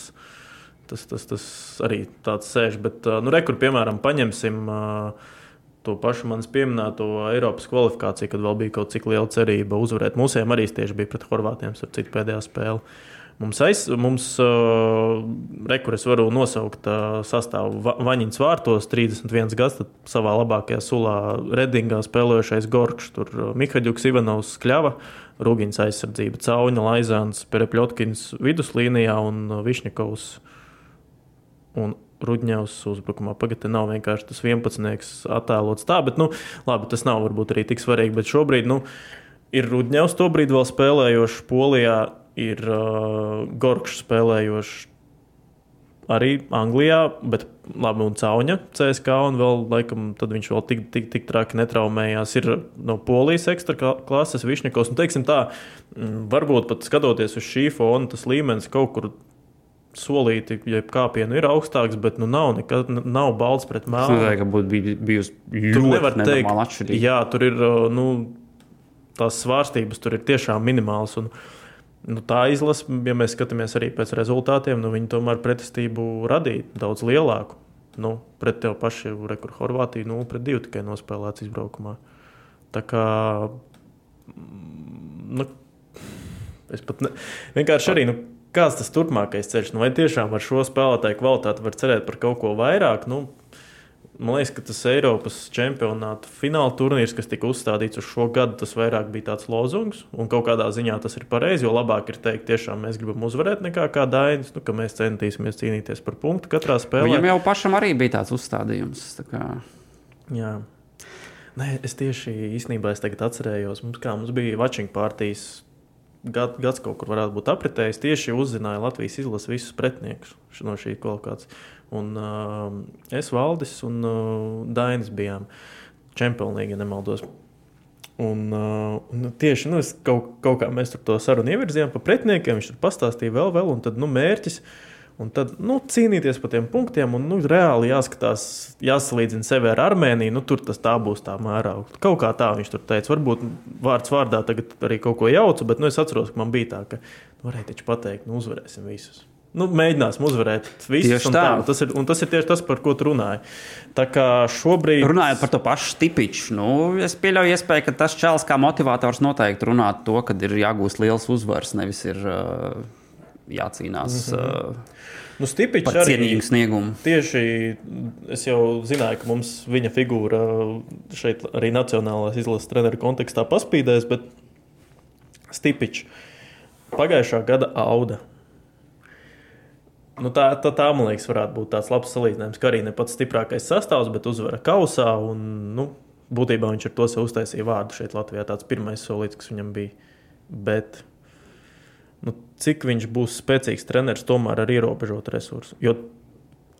tas, tas, tas arī tāds sēž. Bet, nu, rekur, piemēram, paņemsim ā, to pašu manis pieminēto Eiropas kvalifikāciju, kad vēl bija kaut cik liela cerība uzvarēt. Mūsējiem arī tieši bija pret Horvātiem, ar citu pēdējā spēle. Mums, aiz, mums uh, rekurors varu nosaukt uh, sastāvu Va- Vaņņas vārtos, 31 gads, tad savā labākajā sulā Redingā spēlējušais Gorčs, tur uh, Mihaļuks, Ivanovs, Kļava, Rūgiņas aizsardzība, Cauņa, Laizāns, Perepļotkins viduslīnijā un uh, Višņakovs un Rudņevs uzbrukumā. Pagaidām, te nav vienkārši tas 11. attēlots tā, bet, nu, labi, tas nav varbūt arī tik svarīgi. Bet šobrīd, nu, ir Rudņevs to brīdi vēl spēlējošs Polijā, ir uh, Gorkšs spēlējošs arī Anglijā, bet labi, un Cauņa CSK, un vēl, laikam, tad viņš vēl tik, tik, tik traki netraumējās. Ir no Polijas ekstra klases Višņakos, un teiksim tā, mm, varbūt pat skatoties uz šī fona, tas līmenis kaut kur solīti, ja kāpienu ir augstāks, bet nu nav nekad nav balts pret mēlu. nezinu, ka būtu bij- bijusi ļoti nenormāla atšķirība. jā, tur ir uh, nu, tās svārstības, tur ir tiešām minimāls. Un, nu, tā izlase, ja mēs skatāmies arī pēc rezultātiem, nu, viņi tomēr pretestību radīja daudz lielāku. Nu, pret tevi pašu rekordu Horvātiju 0 pret 2 tikai nospēlēts izbraukumā. Tā kā. mm, Nu, es pat ne, vienkārši arī. Nu, Kāds tas turpmākais ceļš? Nu, vai tiešām ar šo spēlētāju kvalitāti var cerēt par kaut ko vairāk? Nu, Man liekas, ka tas Eiropas čempionāta fināla turnīrs, kas tika uzstādīts uz šo gadu, tas vairāk bija tāds lozungs. Un kaut kādā ziņā tas ir pareizi, jo labāk ir teikt, tiešām mēs gribam uzvarēt, nekā kā Dainis, nu, ka mēs centīsimies cīnīties par punktu katrā spēlē. Viņam jau pašam arī bija tāds uzstādījums. Tā kā... Jā. Nē, es tieši īstenībā es tagad atcerējos, mums, kā mums bija watching partijas. Gad, gads kaut kur varētu būt apritējis. Tieši uzzināja Latvijas izlases visus pretiniekus no šī kvalifikācijas. Un uh, es, Valdis un uh, Dainis bijām League, ja nemaldos. Un, uh, un tieši nu, kaut, kaut kā mēs to sarunu ievirzījām par pretiniekiem. Viņš tur pastāstīja vēl, vēl un tad nu, mērķis. Un tad nu, cīnīties par tiem punktiem, un nu, reāli jāskatās, jāsalīdzina sevi ar Armēniju. Nu, tur tas tā būs tā mērā. Kaut kā tā viņš tur teica. Varbūt vārds vārdā tagad arī kaut ko jaucu, bet nu, es atceros, ka man bija tā, ka nu, varēja taču pateikt, nu, uzvarēsim visus. Nu, mēģināsim uzvarēt visus. Tā. Un tas, ir, tas ir tieši tas, par ko tu runāji. Tā kā šobrīd. Runājot par to pašu stipiču, nu, es pieļauju iespēju, ka tas čels kā motivators noteikti runāt to, ka ir jāgūst liels uzvars, nevis ir uh, jācīnās Mhm. uh, Nu, Stipičs par arī cienīgu sniegumu. Tieši es jau zināju, ka mums viņa figūra šeit arī Nacionālās izlases treneru kontekstā paspīdēs, bet Stipičs pagājušā gada auda. Nu, tā, tā, tā, man liekas, varētu būt tāds labs salīdzinājums, ka arī ne pats stiprākais sastāvs, bet uzvara kausā. Un, nu, būtībā viņš ar to sev uztaisīja vārdu šeit Latvijā. tāds pirmais solīts, kas viņam bija. Bet nu, cik viņš būs spēcīgs treneris, tomēr ar ierobežotu resursu. Jo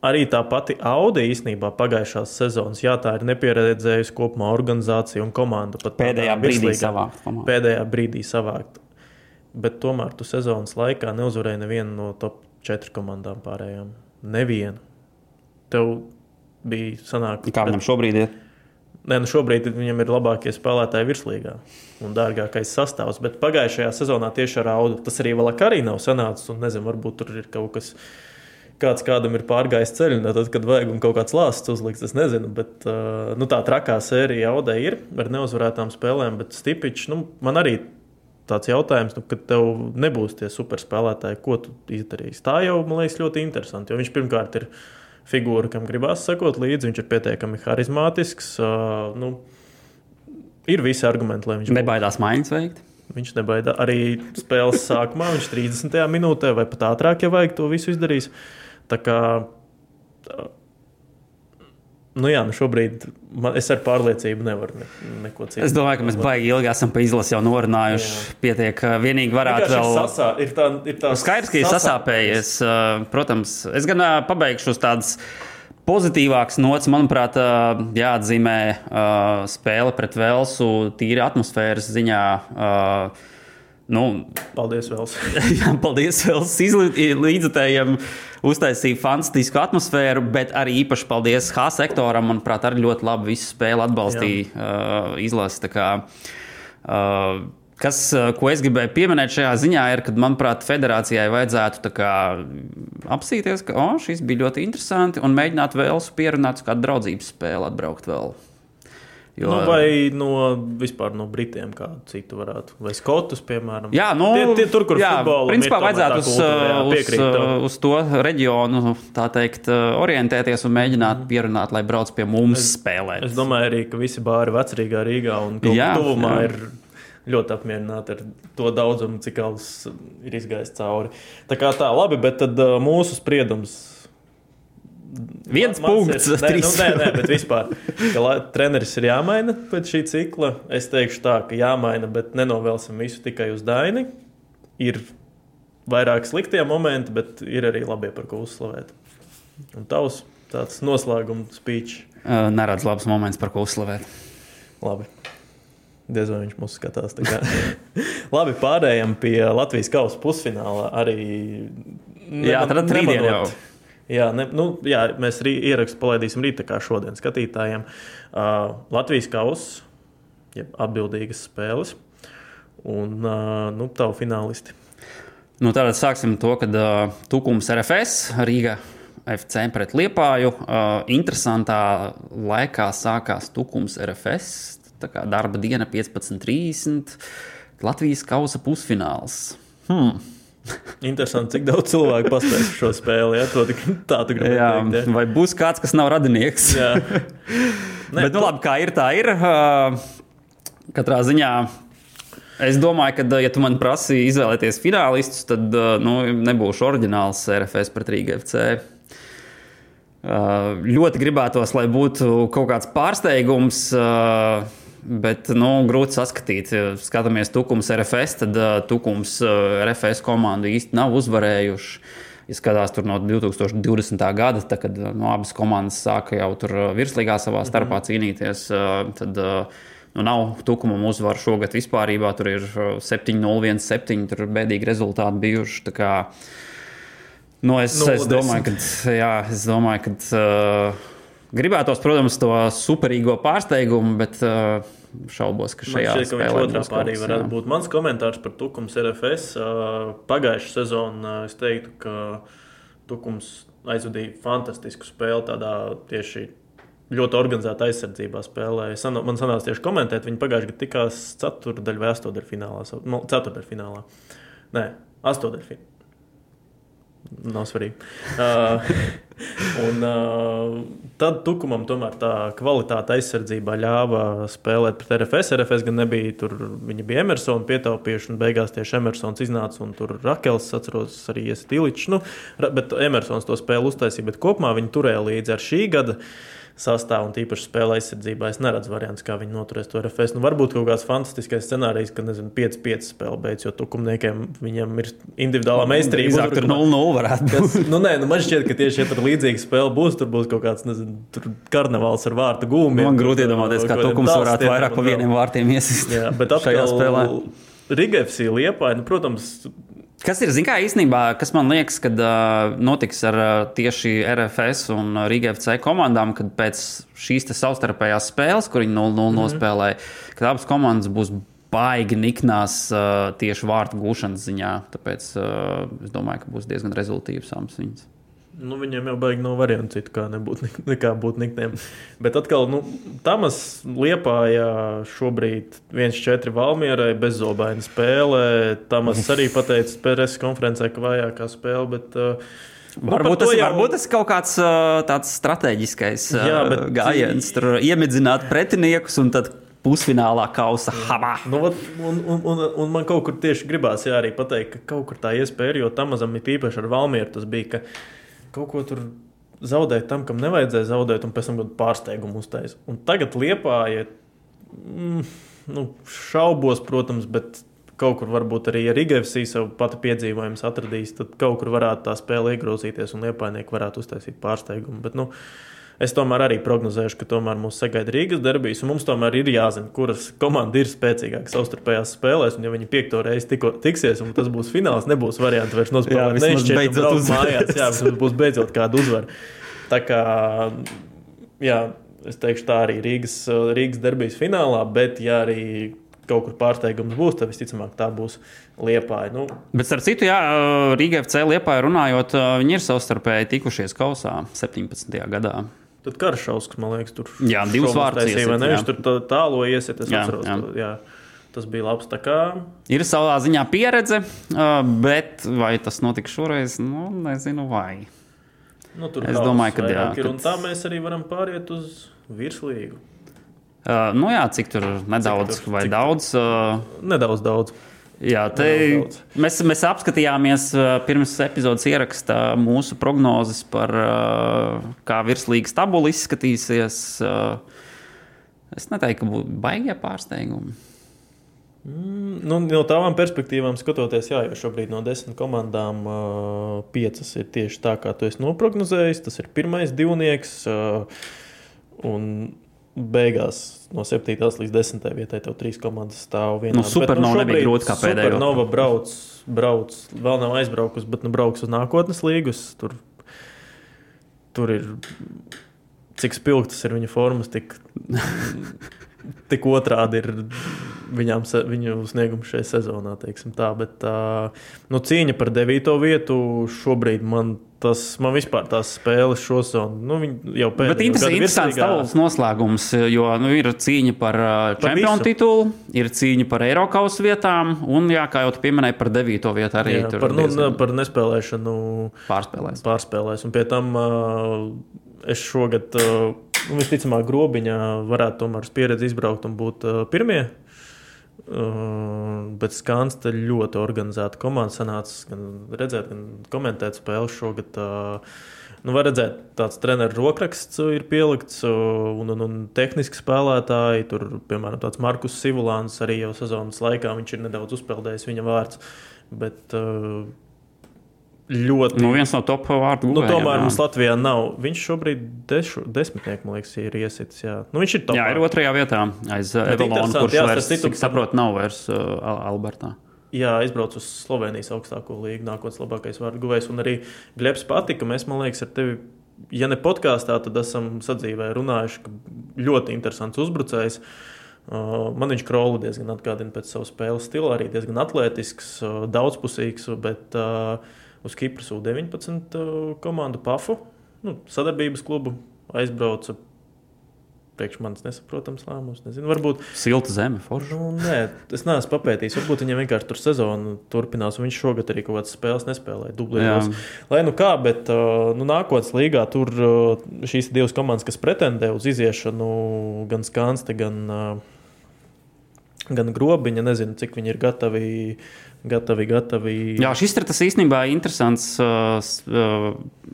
arī tā pati Audi īstenībā pagājušās sezonas, jā, tā ir nepieredzējusi kopumā organizācija un komanda. Pēdējā brīdī savākt komandu. Pēdējā brīdī savākt. Bet tomēr tu sezonas laikā neuzvarēji nevienu no top 4 komandām pārējām. Nevienu. Tev bija sanākums. Kā viņam šobrīd ir? Nē, nu šobrīd viņam ir labākie spēlētāji virslīgā un dārgākais sastāvs. Bet pagājušajā sezonā tieši ar audu tas arī vēl arī nav sanācis. Un nezinu, varbūt tur ir kaut kas. Kāds kādam ir pārgājis ceļu, tad, kad vajag kaut kāds lāsts uzliks, es nezinu. Bet uh, nu, tā trakā sērija audē ir ar neuzvarētām spēlēm, bet Stipičs, nu, man arī tāds jautājums, nu, kad tev nebūs tie superspēlētāji, ko tu izdarīsi. Tā jau, man liekas, ļoti interesanti. Jo viņš pirmkārt ir figūra, kam gribās sekot līdzi, viņš ir pietiekami harizmātisks. Uh, nu, ir visi argumenti, lai viņš. Nebaidās maiņas veikt. Viņš nebaida arī spēles sākumā, viņš 30. minūtē vai pat ātrāk, ja vajag to visu izdarīs. Tā kā, nu jā, nu šobrīd man, es ar pārliecību nevaru ne, neko citu. Es domāju, ka mēs baigi ilgi esam pa izlasi jau norunājuši. Jā. Pietiek, vienīgi varētu vēl. sasā, ir tā, ir tā Skaidrs, ka ir sasāpējies. Protams, es gan pabeigšu uz tādas pozitīvākas nots. Manuprāt, jāatzīmē spēle pret Velsu tīri atmosfēras ziņā. Nu, Paldies, Vēls. Jā, paldies Vēlas līdzekļiem. Uztaisīja fantastisku atmosfēru, bet arī īpaši paldies H sektoram. Manuprāt, arī ļoti labi visu spēli atbalstīja uh, izlase. Tā kā, Uh, kas, ko es gribēju pieminēt šajā ziņā, ir, ka, manuprāt, federācijai vajadzētu kā, apsīties, ka oh, šis bija ļoti interesanti un mēģināt vēl pierunāt kādu draudzības spēli, atbraukt vēl. Jo, Nu, vai no, vispār no Britiem kādu citu varētu, vai Skotus, piemēram. Jā, nu, tie, tie tur, kur jā, futbolam principā vajadzētu tā uz, kultūra, jā, uz, uz to reģionu tā teikt, orientēties un mēģināt pierunāt, lai brauc pie mums spēlēt. Mhm. Es domāju arī, ka visi bāri vecrīgā Rīgā un Jā, tuvumā jā. ir ļoti apmierināti ar to daudzumu, cik daudz ir izgājis cauri. Tā kā tā, labi, bet tad mūsu spriedums. Viens Mans punkts, ir, nē, trīs. nu, nē, nē, bet vispār, ka la- treneris ir jāmaina pēc šī cikla. Es teikšu tā, ka jāmaina, bet nenovelsim visu tikai uz Daini. Ir vairāk sliktie momenti, bet ir arī labie, par ko uzslavēt. Un tavs tāds noslēguma speech. Uh, neredz labs moments, par ko uzslavēt. Labi. Diez vai viņš mūs skatās. Labi, pārējām pie Latvijas kausa pusfināla. Arī Jā, tad neman- rītdien jau. Jā, ne, nu, jā, mēs rī, ierakstu palaidīsim rīt, tā kā šodien skatītājiem. Uh, Latvijas kausa, jeb atbildīgas spēles. Un uh, nu, tavu finālisti. Nu, tātad sāksim to, kad uh, Tukums RFS Rīga FC pret Liepāju. Uh, interesantā laikā sākās Tukums RFS. Tā kā darba diena 15.30. Latvijas kausa pusfināls. Hmm. Interesanti, cik daudz cilvēku paspēja šo spēli. Ja? To tik, tā tu gribēji Jā, teikt. Ja? vai būs kāds, kas nav radinieks? Jā. Nē, Bet, nu, labi, kā ir, tā ir. Katrā ziņā. Es domāju, ka, ja tu man prasīji izvēlēties finālistus, tad nu, nebūšu oriģināls RFS pret Rīgas FC. Ļoti gribētos, lai būtu kaut kāds pārsteigums, bet nu, grūti saskatīt. Skatāmies Tukums RFS, tad uh, Tukums uh, RFS komandu īsti nav uzvarējuši. Ja skatās tur no 2020. gada, tad, kad no abas komandas sāka jau tur uh, virslīgā savā starpā cīnīties, uh, tad uh, nu, nav tukumam uzvaru šogad vispār. Tur ir uh, 7-0, 1-7, tur bēdīgi rezultāti bijuši. Tā kā, Nu, es, es domāju, ka, jā, es domāju, ka uh, gribētos, protams, to superīgo pārsteigumu, bet uh, šaubos, ka šajā šķiet, ka viņš otrā pārī varētu jā. būt. Mans komentārs par Tukums RFS uh, pagājušā sezonā es teiktu, ka Tukums aizvadīja fantastisku spēli tādā tieši ļoti organizētā aizsardzībā spēlē. Sano, man sanāca tieši komentēt, viņi pagājušajā gadā tikās ceturdaļā vai astoņdaļfinālā. Nu, Ceturdaļfinālā. Nē, astoņdaļfinālā. Nav svarīgi. Uh, un, uh, tad Tukumam tomēr tā kvalitāte aizsardzībā ļāva spēlēt pret RFS. RFS gan nebija tur, viņi bija Emersona pietaupījuši, un beigās tieši Emersons iznāca, un tur Rakels, atceros, arī Iestīličs. Nu, bet Emersons to spēli uztaisīja, bet kopumā viņi turēja līdzi ar šī gada sastāvu, un tīpaši spēlē aizsardzībā. Es neredzu variantus, kā viņi noturēs to RFS. Nu, varbūt kaut kāds fantastiskais scenārijs, ka, nezinu, 5-5 spēle beidzas, jo tukumniekiem viņam ir individuālā meistarība. Drīzāk tur uzbrukumā. 0-0 varētu būt. Nu, nē, nu, man šķiet, ka tieši ja tur līdzīga spēle būs, tur būs kaut kāds nezinu, karnevāls ar vārtu gūmiem. Man grūti iedomāties, kā Tukums varētu vairāk pa vieniem vārtiem iesist Jā, bet šajā spēlē. atkal Rigafs ir liepā. Nu, protams, Kas ir, zināmā īstenībā, kas man liekas, kad uh, notiks ar uh, tieši RFS un Riga FC komandām, kad pēc šīs savstarpējās spēles, kur viņi 0-0 mm -hmm. nospēlēja, kad abas komandas būs baigi niknās uh, tieši vārtu gūšanas ziņā. Tāpēc uh, es domāju, ka būs diezgan rezultīvs abas viņas. Nu, viņiem jau baigi nav variantu citu, kā, nebūt, nekā būt nikniem. Bet atkal, nu, Tamas liepā, ja šobrīd 1-4 Valmierai bezzobaina spēle. Tamas arī pateica preses konferencē, ka vājākā spēle. Bet, uh, nu, Varbūt tas, jau- varbūt tas ir kaut kāds uh, tāds strateģiskais uh, Jā, bet- gājiens, tur iemidzināt pretiniekus un tad pusfinālā kausa habā. Nu, vat, un, un, un, un man kaut kur tieši gribās jā, arī pateikt, ka kaut kur tā iespēja ir, jo tam mazam ir īpaši ar Valmieru tas bija, ka kaut ko tur zaudēt tam, kam nevajadzēja zaudēt, un pēc tam kaut kādu pārsteigumu uztaisīt. Un tagad liepā, ja mm, nu, šaubos, protams, bet kaut kur varbūt arī ja Rigavsī savu pati piedzīvojumus atradīs, tad kaut kur varētu tā spēle iegrozīties un liepainieki varētu uztaisīt pārsteigumu. Bet, nu, Es tomēr arī prognozēšu, ka tomēr mūs sagaida Rīgas derbijas, mums tomēr ir jāzina, kuras komanda ir spēcīgāka savstarpējās spēlēs. Un, ja viņi piekto reizi tikko tiksies, un tas būs fināls, nebūs variantu vairs nospēlēt. Neizšķirt mājās, jā, būs beidzot kāda uzvara. Tā kā, jā, es teikšu, tā arī Rīgas, Rīgas derbijas finālā, bet ja arī kaut kur pārsteigums būs, tad visticamāk tā būs Liepāja. Nu, Bet, starp citu, jā, Rīga FC liepā runājot, viņi ir savstarpēji tikušies kausā 17. gadā. Tad Karšauskas, man liekas, tur Jā, divus šovus vārdus taisīja, vai iesita, ne? jā. Viņš tur tā- tālo iesiet, es Jā, atceros. jā. to, Jā. Tas bija labs. Ir savā ziņā pieredze, bet vai tas notiks šoreiz, nu, nezinu, vai. nu, tur Es domāju, ka jā, ir. kad- tā mēs arī varam pāriet uz virslīgu. Uh, nu jā, cik tur nedaudz Cik tur- vai cik daudz. Uh, Nedaudz daudz. Jā, te, mēs, mēs apskatījāmies pirms epizodes ierakstā mūsu prognozes par uh, kā virslīgas tabula izskatīsies. Es neteiktu, ka būtu baigie pārsteigumi. Nu, no tām perspektīvām skatoties, jā, jo šobrīd no desmit komandām piecas ir tieši tā, kā tu esi noprognozējis. Tas ir pirmais divnieks. Un beigās no 7. līdz 10. vietai tev trīs komandas stāv vienā. Nu, Supernova nu, nebija grūti kā pēdējā. Supernova brauc, brauc, vēl nav aizbraukusi, bet nu, brauks uz nākotnes līgus. Tur, tur ir cik spilgtas ir viņa formas, tik, tik otrādi ir viņām, viņu sniegums šajā sezonā. Tā, bet, tā, nu, cīņa par devīto vietu šobrīd man. Tas man vispār tās spēles šo sezonu nu, jau tam. Bet interesants tavs noslēgums, jo nu, ir cīņa par, par čempionu titulu, ir cīņa par Eiropas vietām, un, jā, kā jau tu pieminēji, par devīto vietu arī. Jā, par, nu, par nespēlēšanu pārspēlēs. pārspēlēs. Un pie tam uh, es šogad, uh, visticamāk, grobiņā varētu tomēr uz pieredzi izbraukt un būt uh, pirmie. Uh, bet Skans te ļoti organizēta komanda sanāca gan redzēt, gan komentēt spēli šogad. Uh, nu, var redzēt, tāds treneru rokraksts ir pielikts, un, un, un tehniski spēlētāji. Tur, piemēram, tāds Markus Sivulāns arī jau sezonas laikā viņš ir nedaudz uzpeldējis viņa vārds. Bet, uh, ļoti. Nu, viens no top vārdu guvējiem. Nu, tomēr jā. mums Latvijā nav. Viņš šobrīd dešu, desmitnieku, man liekas, ir iesits. Jā, nu, viņš ir top. Jā, ir otrajā vietā aiz Evolona, kurš jā, vairs, citu, cik saprot, nav vairs uh, Albertā. Jā, aizbrauc uz Slovenijas augstāko līgu, nākotnes labākais vārdu guvējs. Un arī Glebs patika. Mēs, man liekas, ar tevi, ja ne podkāstā, tad esam sadzīvē runājuši, ka ļoti interesants uzbrucējs. Uh, man viņš krolu diezgan atgādina pēc savas spēles stila, arī diezgan atletisks, uh, daudzpusīgs. Bet, uh, uz Kipras U-19 uh, komandu PAFU, nu, sadarbības klubu, aizbrauca. Priekš manis nesaprotams lēmums. Nezinu, varbūt. Silta zeme, forša. Nu, nē, es neesmu papētījis. Varbūt viņam vienkārši tur sezona turpinās, un viņš šogad arī kaut kādas spēles nespēlēja. Dublējos. Lai nu kā, bet uh, nu, nākotnes līgā tur uh, šīs divas komandas, kas pretendē uz iziešanu, gan Skanste, gan, gan Grobiņa, nezinu, cik viņi ir gatavi gatavi, gatavi. Jā, šis ir tas īstenībā interesants. Uh, uh,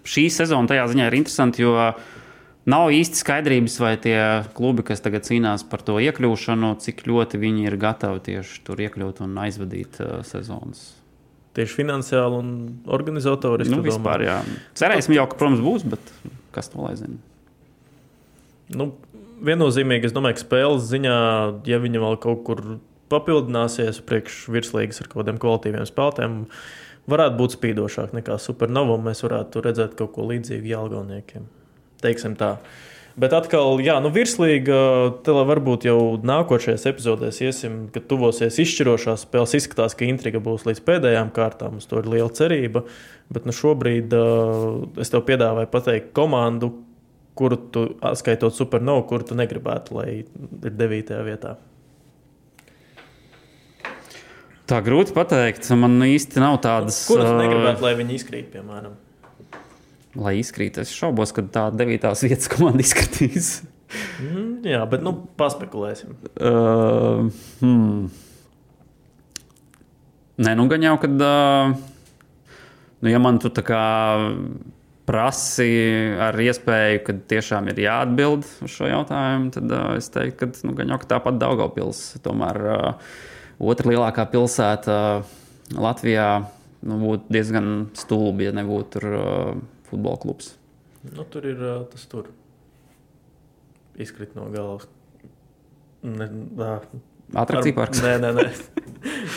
šī sezona tajā ziņā ir interesanta, jo nav īsti skaidrības, vai tie klubi, kas tagad cīnās par to iekļūšanu, cik ļoti viņi ir gatavi tieši tur iekļūt un aizvadīt uh, sezonas. Tieši finansiāli un organizatoriski. Nu, vispār, jā. Cerēsim jau, ka, protams, būs, bet kas to lai zina? Nu, viennozīmīgi, es domāju, ka spēles ziņā, ja viņi vēl kaut kur papildināsies priekš virslīgas ar kaut kādiem kvalitīviem spēlētājiem. Varētu būt spīdošāk nekā supernovam. Mēs varētu redzēt kaut ko līdzīgu Jālgauniekiem. Teiksim tā. Bet atkal, jā, nu, virslīga, te varbūt jau nākošajās epizodēs iesim, kad tuvosies izšķirošās spēles. Izskatās, ka intriga būs līdz pēdējām kārtām. Uz to ir liela cerība. Bet nu, šobrīd uh, es tev piedāvāju pateikt komandu, kuru tu, skaitot supernovu, kuru tu negribētu, lai ir devītajā vietā. Tā grūti pateikt. Man īsti nav tādas. Kuras negribētu, lai viņi izkrīt, piemēram? Lai izkrīt, es šaubos, ka tā devītās vietas komanda izkritīs. mm, jā, bet nu, paspekulēsim. Uh, hmm. Nē, nu gan jau, kad. Uh, nu, ja man tu tā kā prasi ar iespēju, ka tiešām ir jāatbild uz šo jautājumu, tad uh, es teiktu, ka nu, gan jau ka tāpat Daugavpils tomēr. Uh, otra lielākā pilsēta Latvijā nu, būtu diezgan stulbi, ja nebūtu tur uh, futbola klubs. Nu, tur ir uh, tas tur. Izkrit no galvas. Ne, Atrakcija parks. Nē, nē, nē.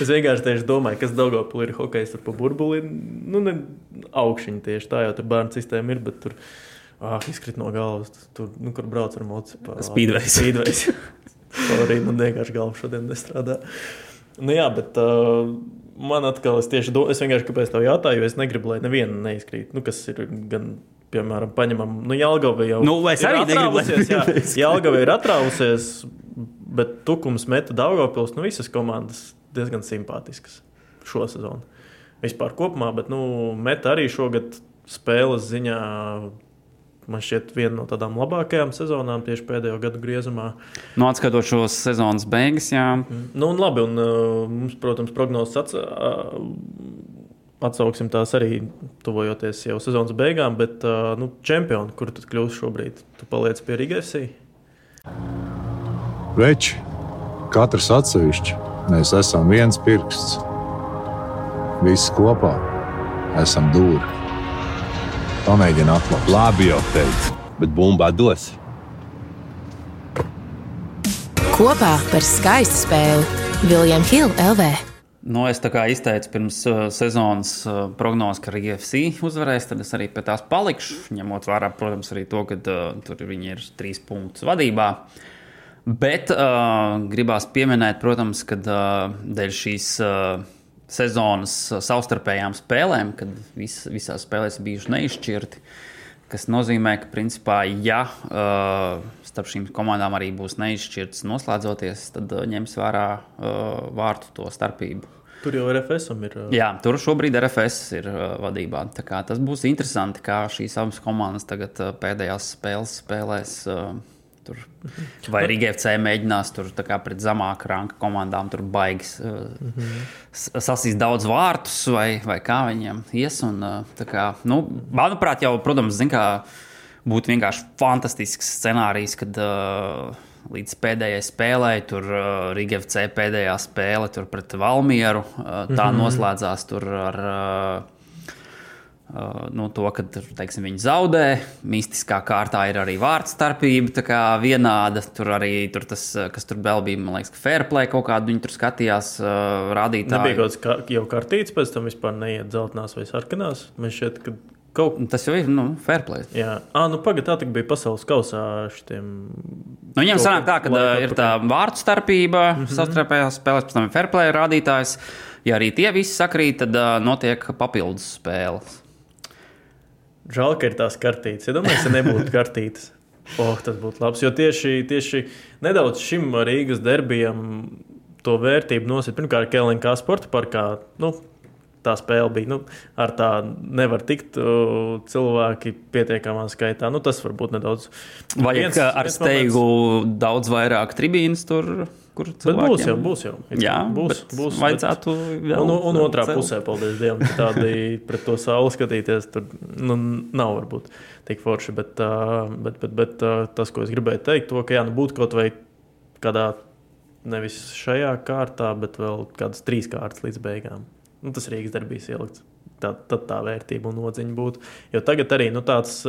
es vienkārši domāju, kas Dārgopulī ir hokejs ar burbuli. Nu, ne augšņi tieši tā, jau tur bērnu sistēma ir, bet tur ah, izkrit no galvas. Tur, nu, kur brauc ar motociklu. Speedways. Speedways. Sorry, man vienkārši galva šodien nestrādā. Nu, jā, bet uh, man atkal, es tieši domāju, es vienkārši kāpēc tev jautāju, jo es negribu, lai neviena neizkrīt. Nu, kas ir gan, piemēram, paņemam, nu, Jālgava jau nu, es arī negribu, lai Jālgava ir atrausies, bet tukums meta Daugavpils, nu, visas komandas diezgan simpātiskas šo sezonu. Vispār kopumā, bet, nu, meta arī šogad spēles ziņā man šķiet, viena no tādām labākajām sezonām tieši pēdējo gadu griezumā. Nu, atskatot šos sezonas beigas, jā. Mm. Nu, un labi, un uh, mums, protams, prognozes ats, uh, atsauksim tās arī tuvojoties jau sezonas beigām, bet uh, nu, čempioni, kur tad kļūs šobrīd? Tu paliec pie Rigasī? Veči, katrs atsevišķi, Mēs esam viens pirksts. Visi kopā esam dūri. Pamēģini atklāt. Labi, jau teicu, bet bumbā dos. Kopā par skaistu spēli Viljams Hilde LV. Nu, es tā kā izteicu pirms uh, sezonas uh, prognozes, ka RFC uzvarēs, tad es arī pie tās palikšu. Ņemot vērā, protams, arī to, ka uh, tur viņi ir trīs punktus vadībā. Bet uh, gribās pieminēt, protams, ka uh, dēļ šīs uh, sezonas savstarpējām spēlēm, kad vis, visās spēlēs bijuši neizšķirti, kas nozīmē, ka, principā, ja uh, starp šīm komandām arī būs neizšķirts noslēdzoties, tad uh, ņems vērā uh, vārtu to starpību. Tur jau RFS ir. uh, Jā, tur šobrīd RFS ir uh, vadībā. Tas būs interesanti, kā šīs abas komandas tagad uh, pēdējās spēles spēlēs. Uh, tur. Vai Riga FC mēģinās tur pret zemāku rangu komandām, tur baigs uh, s- sasīs daudz vārtus, vai, vai kā viņiem ies. Un, uh, kā, nu, manuprāt, jau, protams, zin, kā, būtu vienkārši fantastisks scenārijs, kad uh, līdz pēdējai spēlei, tur uh, Riga FC pēdējā spēle pret Valmieru, uh, tā noslēdzās tur ar. Uh, nu, to, ka teiksim, viņi zaudē. Mistiskā kārtā ir arī vārdu starpība, tā kā vienāda. Tur arī tur tas, uh, kas tur vēl bija, man liekas, ka fair play kaut kādu viņi tur skatījās, uh, rādītāji. Nebija kaut kāds kā, jau kartīts, pēc tam vispār neiet dzeltenās vai sarkanās. Man šķiet, ka kaut Tas jau ir nu, fair play. Jā, ah, nu pagaidi, tā bija pasaules kausā šitiem. Nu, viņam sanāk tā, ka uh, ir tā vārdu starpība, mm -hmm. savstarpējās spēlēs, pēc tam ir fair play rādītājs. Ja arī tie visi sakrīt, tad uh, notiek papildus spēles. Žēl, ka ir tās kartītes. Ja domāju, ja nebūtu kartītes, oh, tas būtu labs. Jo tieši, tieši nedaudz šim Rīgas derbijam to vērtību nosīt. Pirmkārt, Kelinkā sporta parkā. Nu, Tā spēle bija. Nu, ar tā nevar tikt uh, cilvēki pietiekamā skaitā. Nu, tas varbūt nedaudz. Vajag Viens- ar viens steigu daudz vairāk tribīnas tur, kur Bet būs cilvēkiem- jau, būs jau. Jā, būs. būs vajadzētu vēl un, un otrā celt. pusē, paldies Dievam, ka tādi pret to sauli skatīties. Tur nu, nav varbūt tik forši. Bet, bet, bet, bet tas, ko es gribēju teikt, to, ka jā, nu, būtu kaut vai kādā nevis šajā kārtā, bet vēl kādas trīs kārtas līdz beigām. Nu, tas Rīgas darbīs ielikts. Tā, tad tā vērtība un nodziņa būtu. Jo tagad arī nu, tāds,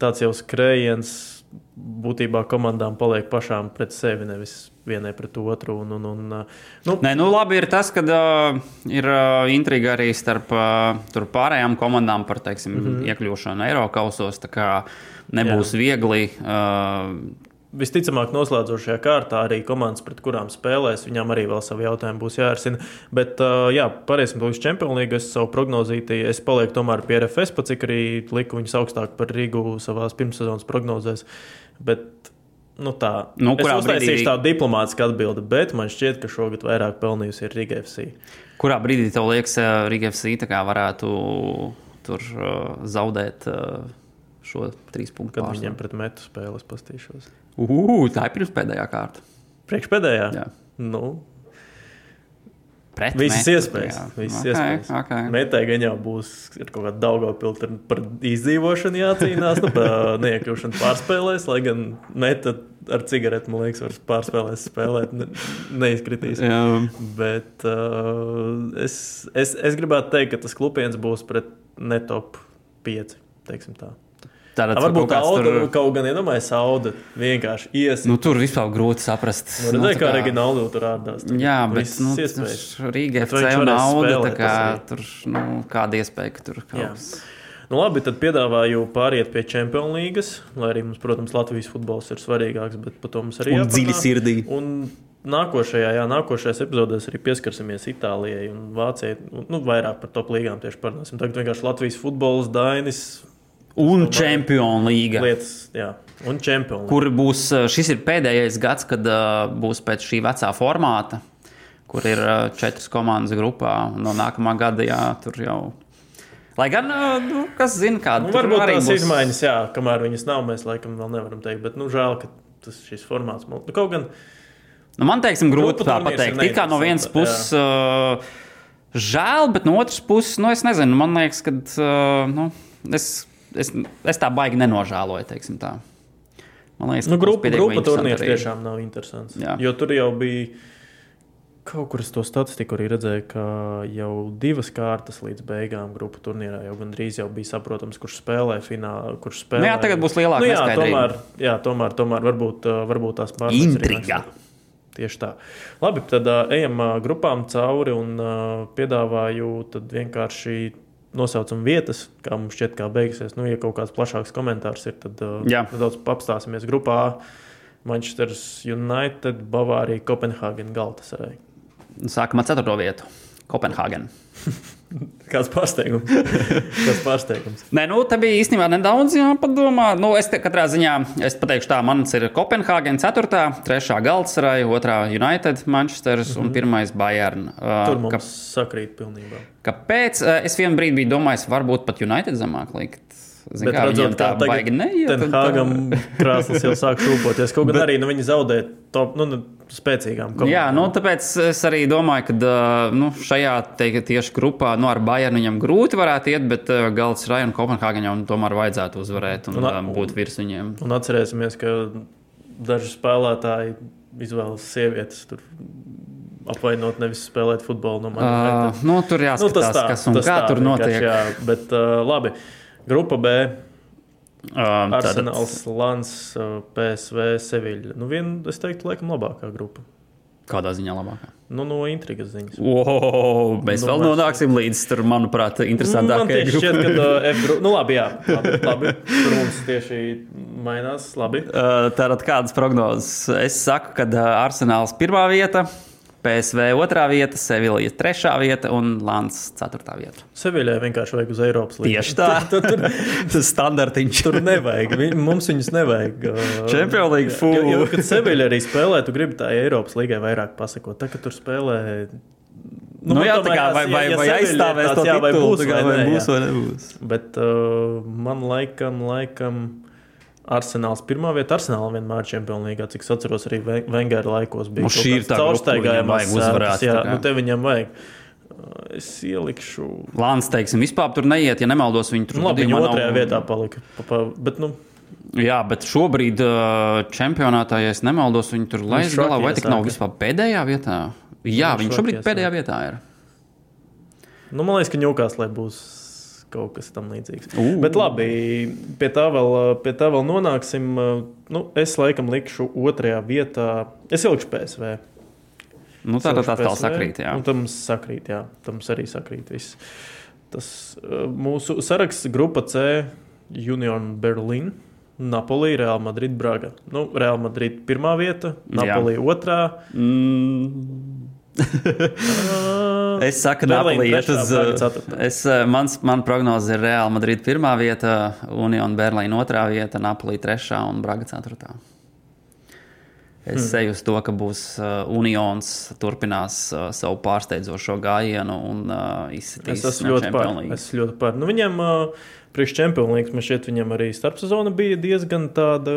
tāds jau skrējiens būtībā komandām paliek pašām pret sevi, nevis vienai pret otru. Un, un, un, uh, nu, Nē, nu labi ir tas, ka uh, ir uh, intriga arī starp uh, pārējām komandām par teiksim, mm. -hmm. iekļūšanu Eiropausos. Tā kā nebūs Jā. viegli. Uh, Visticamāk, noslēdzošajā kārtā arī komandas, pret kurām spēlēs, viņām arī vēl savi jautājumi būs jārisina. Bet, jā, pāriesim līdz League. Es savu prognozīti, es palieku tomēr pie RFS, pat cik arī liku viņus augstāk par Rīgu savā pirmssezonas prognozēs. Bet, nu tā, Nu, es kurā uztaisīšu brīdī- tādu diplomātisku atbildi, bet man šķiet, ka šogad vairāk pelnījusi ir Riga FC. kurā brīdī tev liekas, ka Riga FC varētu tur zaudēt šo trīs punktu Kad pārsvaru? viņiem pret metu spēles pastīšos. Uh, tā ir pirmspēdējā kārta. Priekšpēdējā? Jā. Nu, Pret Visas Metu, iespējas. jā. Visas Ok, iespējas. ok. Metai gan jau būs kaut kādu Daugavpilu tur par izdzīvošanu jācīnās, nu, par neiekļūšanu pārspēlēs, lai gan meta ar cigareti, man liekas, var pārspēlēs spēlēt, ne, neizkritīs. Jā. Bet uh, es, es, es gribētu teikt, ka tas klupiens būs pret netop 5, teiksim tā. Tātad Varbūt kaut tā auda, tur- kaut gan iedomājas, auda vienkārši ies. Nu, tur vispār grūti saprast. Nu, redzēju, tā kā Reginaldo tur ārdās. Tur Jā, bet nu, vai FC un nauda. tā Kā, tur nu, kāda iespēja, ka tur kaut kas. Nu, labi, tad piedāvāju pāriet pie Champions League. Lai arī mums, protams, Latvijas futbols ir svarīgāks, bet par to mums arī Un dziļi sirdī. Un nākošajā, jā, nākošajās epizodēs arī pieskarsimies Itālijai un Vācijai. Nu, vairāk par top līgām tieši parunāsim. Tagad vienkārši Latvijas futbols, Dainis, Un Champions League. lietas, jā, un Champions League. Kur būs uh, šis ir pēdējais gads, kad uh, būs pēc šī vecā formāta, kur ir uh, četras komandas grupā. No nākamā gada jā, tur jau. Lai gan, nu, kas zina, kāda Nu, varbūt tās būs. izmaiņas, jā, kamēr viņas nav, mēs laikam vēl nevaram teikt. Bet, nu, žēl, ka tas šis formāts nu, kaut gan. Nu, man teiksim, grūti tā pateikt. Tikā no vienas puses uh, žēl, bet no otras puses, nu, es nezinu, man liekas, ka uh, nu, es, es, es tā baigi nenožēloju. teiksim Tā. Man liekas, Nu, grupa, grupa turnīrs tiešām nav interesants. Jā. Jo tur jau bija. Kaut kur es to statistiku arī redzēju, ka jau divas kārtas līdz beigām grupu turnīrā jau gandrīz jau bija saprotams, kurš spēlē finālā. Kurš spēlē. Nu jā, tagad būs lielāka nu, jā, tomēr, jā, tomēr, tomēr varbūt, uh, varbūt tās pārbaudas. Intriga. Tieši tā. Labi, tad uh, ejam uh, grupām cauri un uh, piedāvāju tad vienkārši nosaucam vietas, kā mums šķiet, kā beigsies. Nu, ja kaut kāds plašāks komentārs ir, tad uh, nedaudz apstāsimies grupā. Manchester United, Bavārija, Kopenhāgena, Galtasarai. Sākam ar ceturto vietu. Kopenhāgena. Kāds pārsteigums? Kāds pārsteigums? Nē, nu, tā bija īstenībā nedaudz jāpadomā. Nu, es te katrā ziņā es pateikšu, tā mans ir Kopenhāgena 4, 3. Galatasaray, 2. United, Manchester mm -hmm. un 1. Bayern. Uh, Tur mums ka, sakrīt pilnībā. kāpēc? Es vienu brīdi biju domājis, varbūt pat United zemāk likt. Zin, kā, viņiem tā neiet. tad, Tenhāgam krāslas jau sāk šūpoties. Kaut gan arī nu, viņi zaudē top, nu, nu, spēcīgām komandām. Jā, nu, tāpēc es arī domāju, ka uh, nu, šajā te, tieši grupā nu, ar Bayernu viņam grūti varētu iet, bet uh, Galatasaray un Kopenhāgena jau tomēr vajadzētu uzvarēt un Un, uh, būt virs viņiem. Un atcerēsimies, ka daži spēlētāji izvēlas sievietes. Tur. Apvainot, nevis spēlēt futbolu. No Uh, nu, tur jāskatās, nu, kas un tas kā tā tur notiek. Jā, bet uh, labi. Grupa B. Uh, Arsenāls, Lans, uh, PSV, Seviļa. Nu, vien, es teiktu, laikam, labākā grupa. Kādā ziņā labākā? Nu, no intrigas ziņas. Wow, mēs Nu, vēl mēs- nonāksim līdz tur, manuprāt, Man interesantākajai tieši šķiet, grupai. ka uh, F grupa. Nu, labi, jā. Labi, labi. Tur mums tieši mainās. Labi. Uh, Tātad kādas prognozes? Es saku, ka Arsenāls pirmā vieta, PSV otrā vieta, Sevilija trešā vieta un Lans ceturtā vieta. Seviļai vienkārši vajag uz Eiropas līniju. Tieši tā. Tur, tur, Tas standartiņš. tur nevajag. Vi- Mums viņus nevajag. Champions League, jā, fu. Jo, jo, kad Seviļa arī spēlē, tu gribi tā Eiropas līgai vairāk pasakot. Tā, ka tur spēlē. Nu, man jā, tā kā vai, vai, ja vai aizstāvēs to jā, vai titulu, būs vai vai nē, būs vai nebūs. Bet uh, man laikam, laikam Arsenāls pirmā vieta. Arsenāla vienmēr ir Champions League. Cik es atceros, arī Vengera laikos bija Nu, šī ir tā vajag uzvarēt, Jā, nu te viņam vajag. Uh, Es ielikšu. Lāns, teiksim, vispār tur neiet, ja nemaldos, viņi tur Nu, labi, viņa nav- otrajā vietā palika. Pa, pa, bet, nu, Jā, bet šobrīd uh, čempionātā, ja es nemaldos, viņi tur laiž šokī galā, vai tik nav vispār pēdējā vietā? Jā, Viņš viņi šokī šobrīd pēdējā vietā ir. nu, man liekas, ka ņūkās, lai būs kaut kas tam līdzīgs. Ū. Bet labi, pie tā vēl, pie tā vēl nonāksim. Nu, es laikam likšu otrajā vietā. Es ielikšu PSV. Nu, tā tad atkal PSV. sakrīt, jā. Nu, tam sakrīt, jā. Tam arī sakrīt viss. Tas uh, mūsu saraksts grupa C, Union Berlin. Napoli, Real Madrid, Braga. Nu, Real Madrid pirmā vieta, Napoli otrā. Mm. Uh, Es saku, Napoli iet uz. Uh, ceturtā. Es, uh, mans, man prognoze ir Real Madrid pirmā vieta, Union Berlīna otrā vieta, Napoli trešā un Braga ceturtā. Es hmm. eju uz to, ka būs uh, Unions, turpinās uh, savu pārsteidzošo gājienu un uh, izsitīs Es esmu ļoti par. Es ļoti par. Nu, viņam uh, priekš Champions League, man šķiet, viņam arī starpsezona bija diezgan tāda,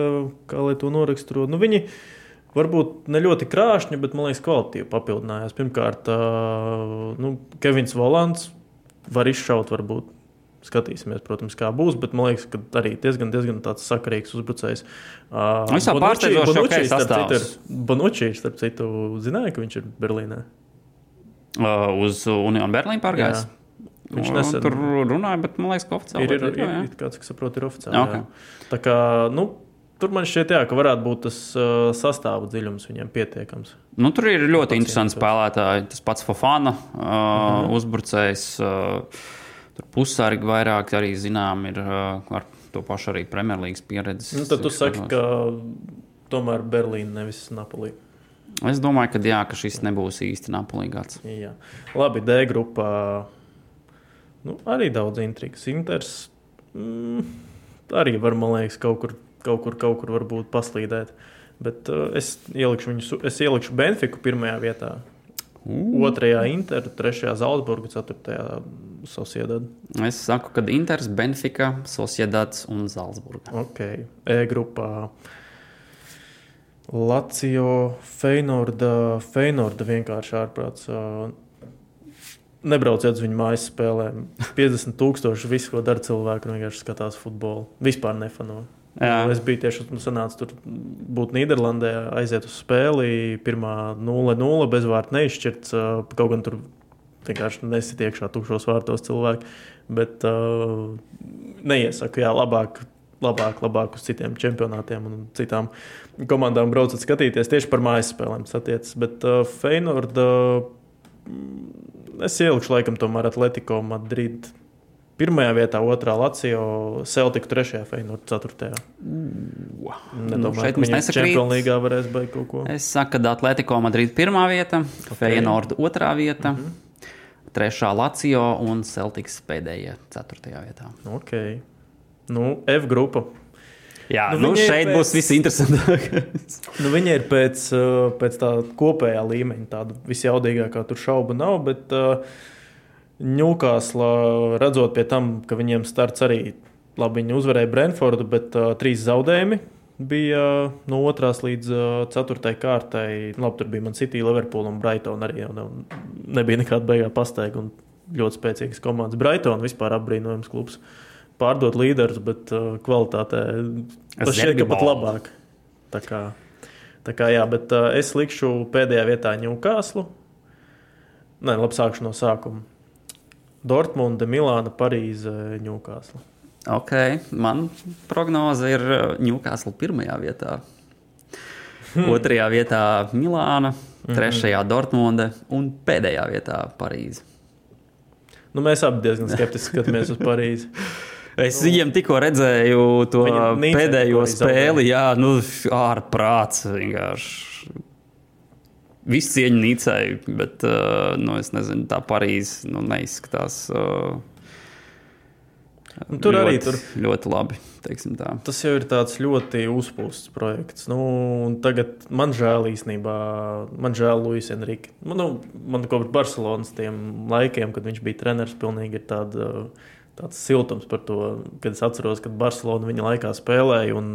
kā lai to noraksturo. Nu, viņi varbūt ne ļoti krāšņi, bet man liekas, kvalitīvi papildinājās. Pirmkārt, nu, Kevins Volants var izšaut, varbūt. Skatīsimies, protams, kā būs, bet man liekas, ka arī diezgan, diezgan tāds sakarīgs uzbrucējs. Uh, Visā pārsteidzoši okei starp citu, sastāvs. ir- Bonucci, starp citu, zināja, ka viņš ir Berlīnē. Uh, uz Union Berlīnu pārgājis. Jā. Viņš nesen tur runāja, bet man liekas, ka oficiāli Ir, ir, ir, jā, jā. ir kāds, kas saprot, ir oficiāli. Jā, Okay. ok. Tā kā, nu, tur man šķiet, jā, ka varētu būt tas uh, sastāvu dziļums viņiem pietiekams. Nu, tur ir ļoti interesanti interesants. spēlētāji. Tas pats Fofana, uh, Mhm. uzbrucējs. Uh, pusārgi vairāk arī zinām, ir uh, ar to pašu arī Premjerlīgas pieredzi. Nu, tad tu saki, ka tomēr Berlīna nevis Napoli. Es domāju, ka, jā, ka šis nebūs īsti Napoli gads. Jā. Labi, D grupā. Nu, arī daudz intrigas. Inters mm, arī var, man liekas, kaut kur, kaut kur, kaut kur varbūt paslīdēt. Bet uh, es ielikšu viņu, es ielikšu Benfiku pirmajā vietā. Otrajā Inter, trešajā Zaldzburgā, ceturtajā Sociedad. Es saku, ka Inters, Benfica, Sociedāds un Zaldzburga. Ok, E grupā. Latvijas, Feinorda, Feinorda vienkārši ārprāts. ā, Nebrauciet uz viņu mājas spēlēm. 50,000 visu, ko dara cilvēki, vienkārši skatās futbolu. Vispār nefano. Jā. Es biju tieši nu, sanācis tur būt Nīderlandē, aiziet uz spēli. Pirmā 0-0 bezvārds neizšķirts. Kaut gan tur vienkārši nesit iekšā tukšos vārtos cilvēki. Bet uh, neiesaku, jā, labāk. Labāk, labāk uz citiem čempionātiem un citām komandām braucat skatīties tieši par mājas spēlēm. Satiecas. Bet uh, Feinord, uh, es ielikšu laikam tomēr Atletico Madrid pirmajā vietā, otrā Latvijā, Celtic trešajā, Feinord ceturtajā. Nu, Nedomāju, šeit ka mums viņi nesakrīt. Čempionā līgā varēs beigt kaut ko. Es saku, ka Atletico Madrid pirmā vieta, okay. Feyenoord otrā vieta, mm -hmm. trešā Lazio un Celtics pēdējā ceturtajā vietā. Okay. Nu, F grupa. Jā, Nu, nu, nu šeit pēc- būs viss interesantākais. Nu, viņa ir pēc, uh, pēc tā kopējā līmeņa, tāda visjaudīgākā, tur šaubu nav. Bet uh, Ņūkāslā redzot pie tam, ka viņiem starts arī labi, viņi uzvarēja Brentfordu, bet uh, trīs zaudējumi bija uh, no otrās līdz uh, ceturtajai kārtai. Labi, tur bija man City, Liverpool un Brighton arī. jau nav- Nebija nekāda beigā pastaiga un ļoti spēcīgas komandas. Brighton vispār apbrīnojams klubs. Pārdot līderus, bet uh, kvalitātē tas šķiet, ka pat labāk. Tā kā, tā kā jā, bet uh, es likšu pēdējā vietā Ņūkāslu. Nē, labi, sākšu no sākuma. Dortmunde, Milāna, Parīze, Ņūkāsla. Ok, man prognoze ir Ņūkāsla pirmajā vietā. Hmm. Otrajā vietā Milāna, trešajā Dortmunde un pēdējā vietā Parīze. Nu, mēs abi diezgan skeptiski skatāmies uz Parīzi. Es viņiem tikko redzēju to pēdējo spēli, jā, nu, ārprāts vienkārši. Viss cieņa Nīcai, bet uh, nu, es nezinu, tā Parīze nu, neizskatās. Uh, Un tur ļoti, arī tur. ļoti labi. Tas jau ir tāds ļoti uzpūsts projekts. Nu, tagad man žēl īstenībā, man žēl Luisa Enrique. Man, nu, man kopš Barcelonas tiem laikiem, kad viņš bija treneris, pilnīgi ir tāda, tāds siltums par to, kad es atceros, kad Barcelona viņa laikā spēlēja. Un,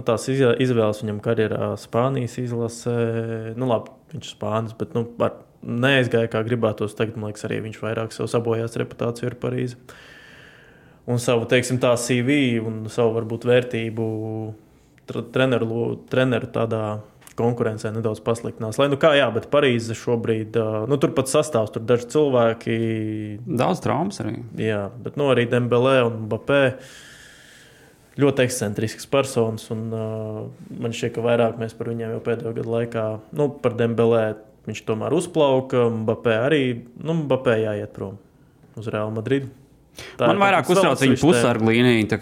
nu, tās izvēles viņam karjerā Spānijas izlasē, nu labi, viņš ir Spānis, bet nu, ar- neaizgāja kā gribētos. Tagad, man liekas, arī viņš vairāk savu sabojās reputāciju ar Parīzi un savu, teiksim, tā CV un savu varbūt vērtību treneru, treneru tādā konkurencē nedaudz pasliktinās. Lai nu kā, jā, bet Parīze šobrīd, nu tur pat sastāvs, tur daži cilvēki, Daudz traumas arī. jā, bet nu arī Dembelē un Bapē. Ļoti ekscentrisks personis, un uh, man šķiet, ka vairāk mēs par viņiem jau pēdējo gadu laikā, nu, par Dembelē viņš tomēr uzplauka, Bapē arī, nu, Bapē jāiet prom uz Real Madrid. Tā Man ir vairāk uztrauc viņa pusargu līniju.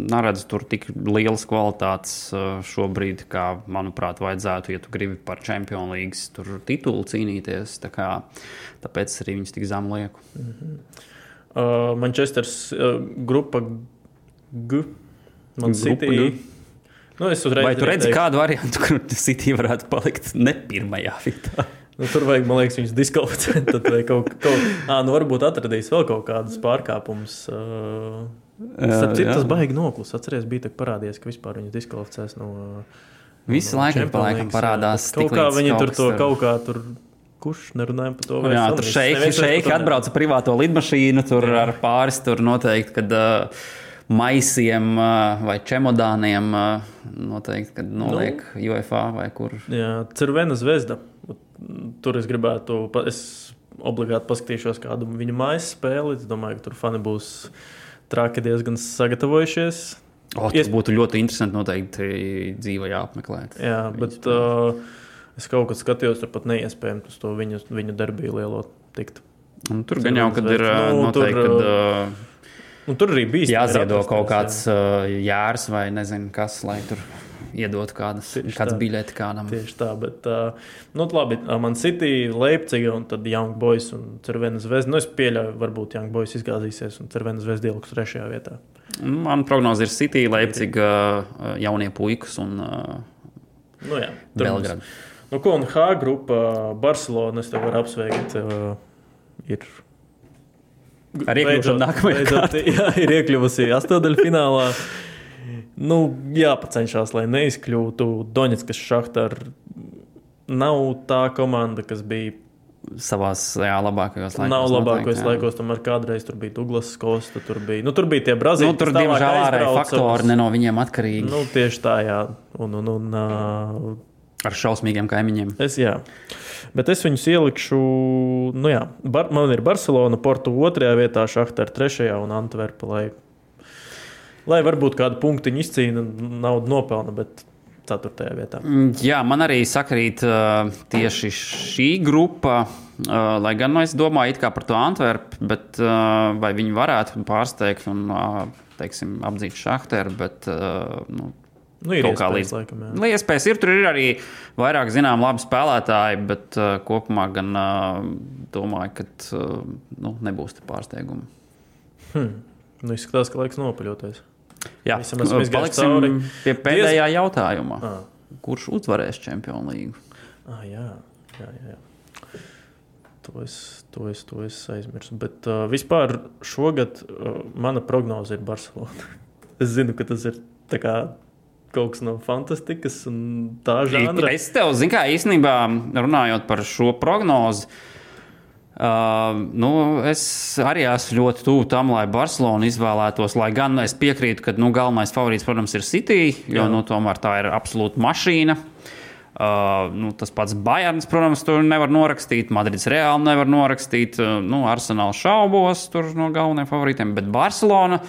Neredzu tur tik lielas kvalitātes uh, šobrīd, kā, manuprāt, vajadzētu, ja tu gribi par Champions League titulu cīnīties. Tā kā, tāpēc arī viņus tik zem lieku. Uh, Manchesteras uh, grupa G. Man City. G. Nu, es uzreiz Vai tu redzi teikšu- kādu variantu, kur City varētu palikt ne pirmajā vietā? Nu, tur vajag, man liekas, viņus diskvalificēt. Tad vai kaut, kaut, à, nu, varbūt atradīs vēl kaut kādus pārkāpumus. Uh, jā. tas baigi noklus. Atceries, bija parādījies, ka vispār viņu diskvalificēs no. Visu no laiku pa laikam parādās. Kaut kā viņi tur to kaut kā tur. Kurš nerunājam par to? vairs Jā, tur par to atbrauca privāto lidmašīnu, tur Jā. ar pāris tur noteikti, kad uh, maisiem vai čemodāniem noteikti, kad noliek nu. UFA vai kur. Jā, Cervena zvezda. Tur es gribētu, es obligāti paskatīšos kādu viņu mājas spēli. Es domāju, ka tur fani būs traki diezgan sagatavojušies. O, tas Ies- būtu ļoti interesanti noteikti dzīvē apmeklēt. Jā, bet uh, es kaut kad skatījos, tur pat neiespējami uz to viņu, viņu darbību lielo tikt. Un tur gan jau, kad ir Nu, tur, noteikti, kad, uh, Un tur arī bija jāziedo kaut kāds uh, jērs vai nezinu kas, lai tur iedotu kādas, Tieši kāds biļeti kādam. Tieši tā, bet, uh, nu, labi, man City, Leipziga un tad Young Boys un Cervena zvezda. Nu, es pieļauju, varbūt Young Boys izgāzīsies un Cervena zvezda ieliks trešajā vietā. Man prognoze ir City, Leipzig, uh, jaunie puikas un uh, Nu, jā, Belgrada. Nu, ko, un H grupa, Barcelona, es tev varu apsveikt. Uh, ir Ar iekļūšanu nākamajā beidzot, jā, ir iekļuvusi astotdaļfinālā. Nu, jāpacenšas, lai neizkļūtu. Doņets, kas Šahtar nav tā komanda, kas bija savās jā, labākajos laikos. Nav labākajos laikos, tomēr kādreiz tur bija Douglas Kosta, tur bija, nu, tur bija tie brazīļi. Nu, tur, diemžēl, ārēji faktori ne no viņiem atkarīgi. Nu, tieši tā, jā. Un, un, un, uh, Ar šausmīgiem kaimiņiem. es, jā. Bet es viņus ielikšu, nu jā, bar, man ir Barcelona, Portu otrajā vietā, Šahtar trešajā un Antverpa, lai, lai varbūt kādu punktiņu izcīna, naudu nopelna, bet ceturtajā vietā. Mm, Jā, man arī sakrīt uh, tieši šī grupa. Uh, lai gan nu, es domāju par to Antverpu, bet uh, vai viņi varētu pārsteigt un uh, teiksim, apdzīt Šahteru. Bet, uh, nu, Nu, ir Kaut kā līdz- laikam, jā. Nu, Iespējas ir, tur ir arī vairāk zinām labi spēlētāji, bet uh, kopumā gan uh, domāju, ka uh, nu, nebūs te pārsteigumi. Nu, izskatās, ka laiks nopaļoties. Jā, Visam esam izgājuši cauri. pie pēdējā jautājuma. Ah. Kurš uzvarēs Čempionu līgu? Ah, jā, jā, jā. jā. To es, to es, to es aizmirsu. Bet uh, vispār šogad uh, mana prognoze ir Barcelona. es zinu, ka tas ir tā kā kaut kas no fantastikas un tā žanra. Es tev, zinu, kā īstenībā runājot par šo prognozi. Uh, nu, es arī esmu ļoti tuvu tam, lai Barcelona izvēlētos. Lai gan es piekrītu, ka nu, galvenais favorīts, protams, ir City, jo Jā. nu, tomēr tā ir absolūta mašīna. Uh, nu, tas pats Bayerns, protams, tur nevar norakstīt. Madrids reāli nevar norakstīt. Uh, nu, Arsenāls šaubos tur no galvenajiem favorītiem, bet Barcelona.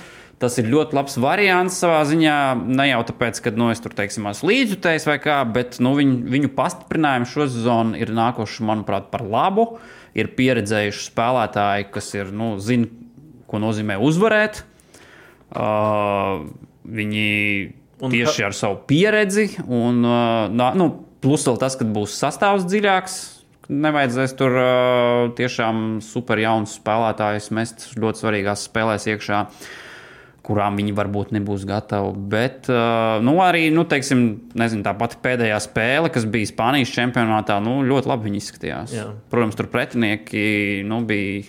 Tas ir ļoti labs variants savā ziņā. Ne jau tāpēc, ka nu, es tur teiksim, esmu līdzjutējis vai kā, bet nu, viņu, viņu pastiprinājumi šo sezonu ir nākuši, manuprāt, par labu. Ir pieredzējuši spēlētāji, kas ir, nu, zina, ko nozīmē uzvarēt. Uh, viņi Un tieši ar savu pieredzi, un uh, nu, plus vēl tas, ka būs sastāvs dziļāks. Nevajadzēs tur uh, tiešām super jaunus spēlētājus mest ļoti svarīgās spēlēs iekšā, kurām viņi varbūt nebūs gatavi. Bet uh, nu, arī nu, teiksim, nezinu, tā pati pēdējā spēle, kas bija Spānijas čempionātā, nu, ļoti labi izskatījās. Jā. Protams, tur pretinieki nu, bija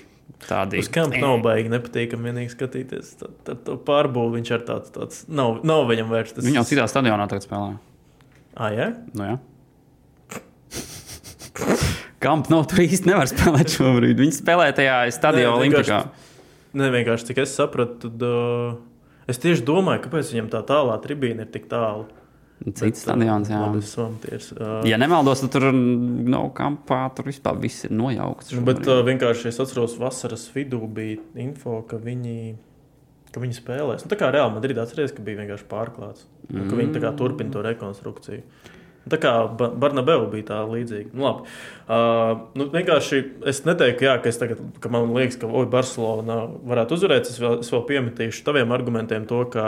tādi. Uz kampa nav baigi nepatīkami vienīgi skatīties. Tad, tad to pārbūvi viņš ir tāds, tāds nav, nav viņam vairs. Tas... Viņi jau citā stadionā tagad spēlē. Ah, jā? Nu, jā. Kamp nav tur īsti nevar spēlēt šobrīd. Viņi spēlē tajā stadionā Nē, Olimpikā. Ne vienkārši cik es sapratu, tad uh, es tieši domāju, kāpēc viņam tā tālā tribīna ir tik tālu. Cits stadions, jā. Labi, svamties, uh, Ja nemaldos, tad tur nav kampā, tur vispār viss ir nojaukts. Nu, bet šobrīd. uh, vienkārši es atceros, vasaras vidū bija info, ka viņi, ka viņi spēlēs. Nu, tā kā Real Madrid atceries, ka bija vienkārši pārklāts. Mm. Ka viņi turpina to rekonstrukciju. Tā kā Ba- Barnabeu bija tā līdzīga. Nu, labi. uh, nu, vienkārši es neteiktu, jā, ka, es tagad, ka man liekas, ka oi, Barcelona varētu uzvarēt. Es vēl, es vēl piemetīšu taviem argumentiem to, ka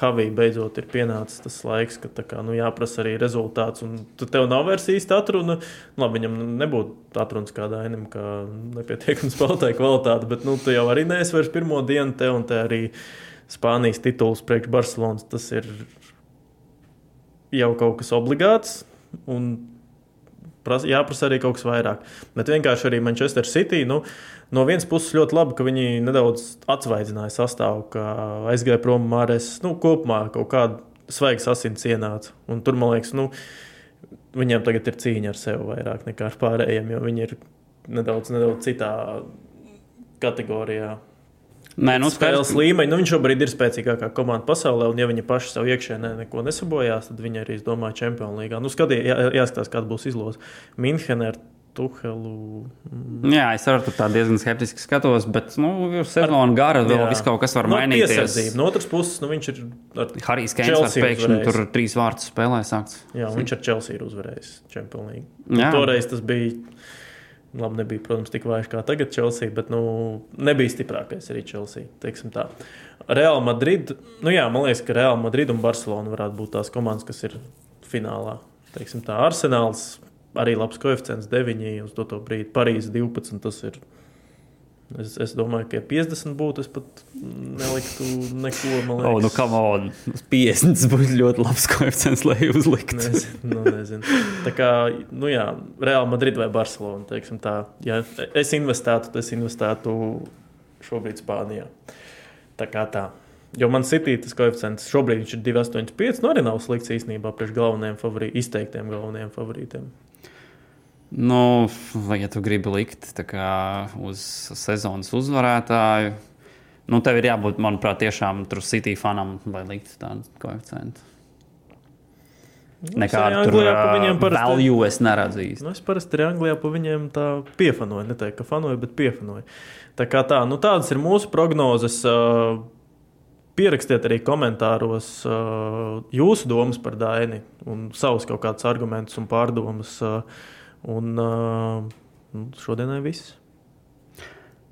Havī beidzot ir pienācis tas laiks, ka kā, nu, jāprasa arī rezultāts. Un tev nav vairs īsti atruna. Nu, Labi, viņam nebūtu atrunas kā dainam, ka nepietiekams spēlētāja kvalitāte, bet nu, tu jau arī neesi vairs pirmo dienu te un te arī Spānijas tituls priekš Barcelonas. Tas ir jau kaut kas obligāts. Un pras, jāprasa arī kaut kas vairāk. Bet vienkārši arī Manchester City. Nu, no vienas puses ļoti labi, ka viņi nedaudz atsvaidzināja sastāvu, ka aizgāja prom Māres. Nu, kopumā kaut kāda svaigas asins ienāca. Un tur man liekas, nu, viņiem tagad ir cīņa ar sevi vairāk nekā ar pārējiem, jo viņi ir nedaudz, nedaudz citā kategorijā. Nē, nu, spēles skaidrs, līmeņi. Nu, viņš šobrīd ir spēcīgākā komanda pasaulē, un ja viņi paši sev iekšēnē neko nesabojās, tad viņi arī, es domāju, čempionu līgā. Nu, skatī, jā, jāskatās, kāda būs izloze. Minhenē ar Tuhelu. jā, es arī tur tā diezgan skeptiski skatos, bet nu, sezona gara, vēl viss kaut kas var Nu, mainīties. No otras puses, nu, viņš ir ar, Harijs Chelsea pēkšņi tur trīs vārtus spēlē sākts. jā, viņš ar Chelsea ir uzvarējis līgu. Jā. Toreiz tas bija. Labi, nebija, protams, tik vājš kā tagad Chelsea, bet nu, nebija stiprākais arī Chelsea. Real Madrid, nu jā, man liekas, ka Real Madrid un Barcelona varētu būt tās komandas, kas ir finālā. Teiksim tā, Arsenāls arī labs koeficients 9 uz to brīdi. Parīzes 12. Tas ir. Es, es domāju, ka ja 50 būtu, es pat neliktu neko. man O, liekas. nu, kam on, 50 būs ļoti labs koeficients, lai uzliktu. Nezinu, nu, nezinu. Tā kā, nu jā, Real Madrid vai Barcelona, teiksim tā. Ja es investētu, tad es investētu šobrīd Spānijā. Tā kā tā. Jo man City tas koeficients šobrīd ir 2,85. Nu, arī nav slikts īstenībā priekš galvenajiem favorītiem, izteiktiem galvenajiem favorītiem. Nu, vai ja tu gribi likt kā, uz sezonas uzvarētāju, nu, tev ir jābūt, manuprāt, tiešām tur City fanam, lai liktu tādu koeficientu. Nekādu tur value es neredzu. Nu, es parasti arī Anglijā pa viņiem tā piefanoju. Ne ka fanoju, bet piefanoju. Tā kā tā, nu tādas ir mūsu prognozes. Pierakstiet arī komentāros jūsu domas par Daini un savus kaut kādus argumentus un pārdomas. Un nu, šodienai viss.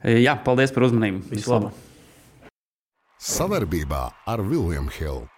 Jā, paldies par uzmanību. Vislabāk! Savarbībā ar Vilniņu Hildu.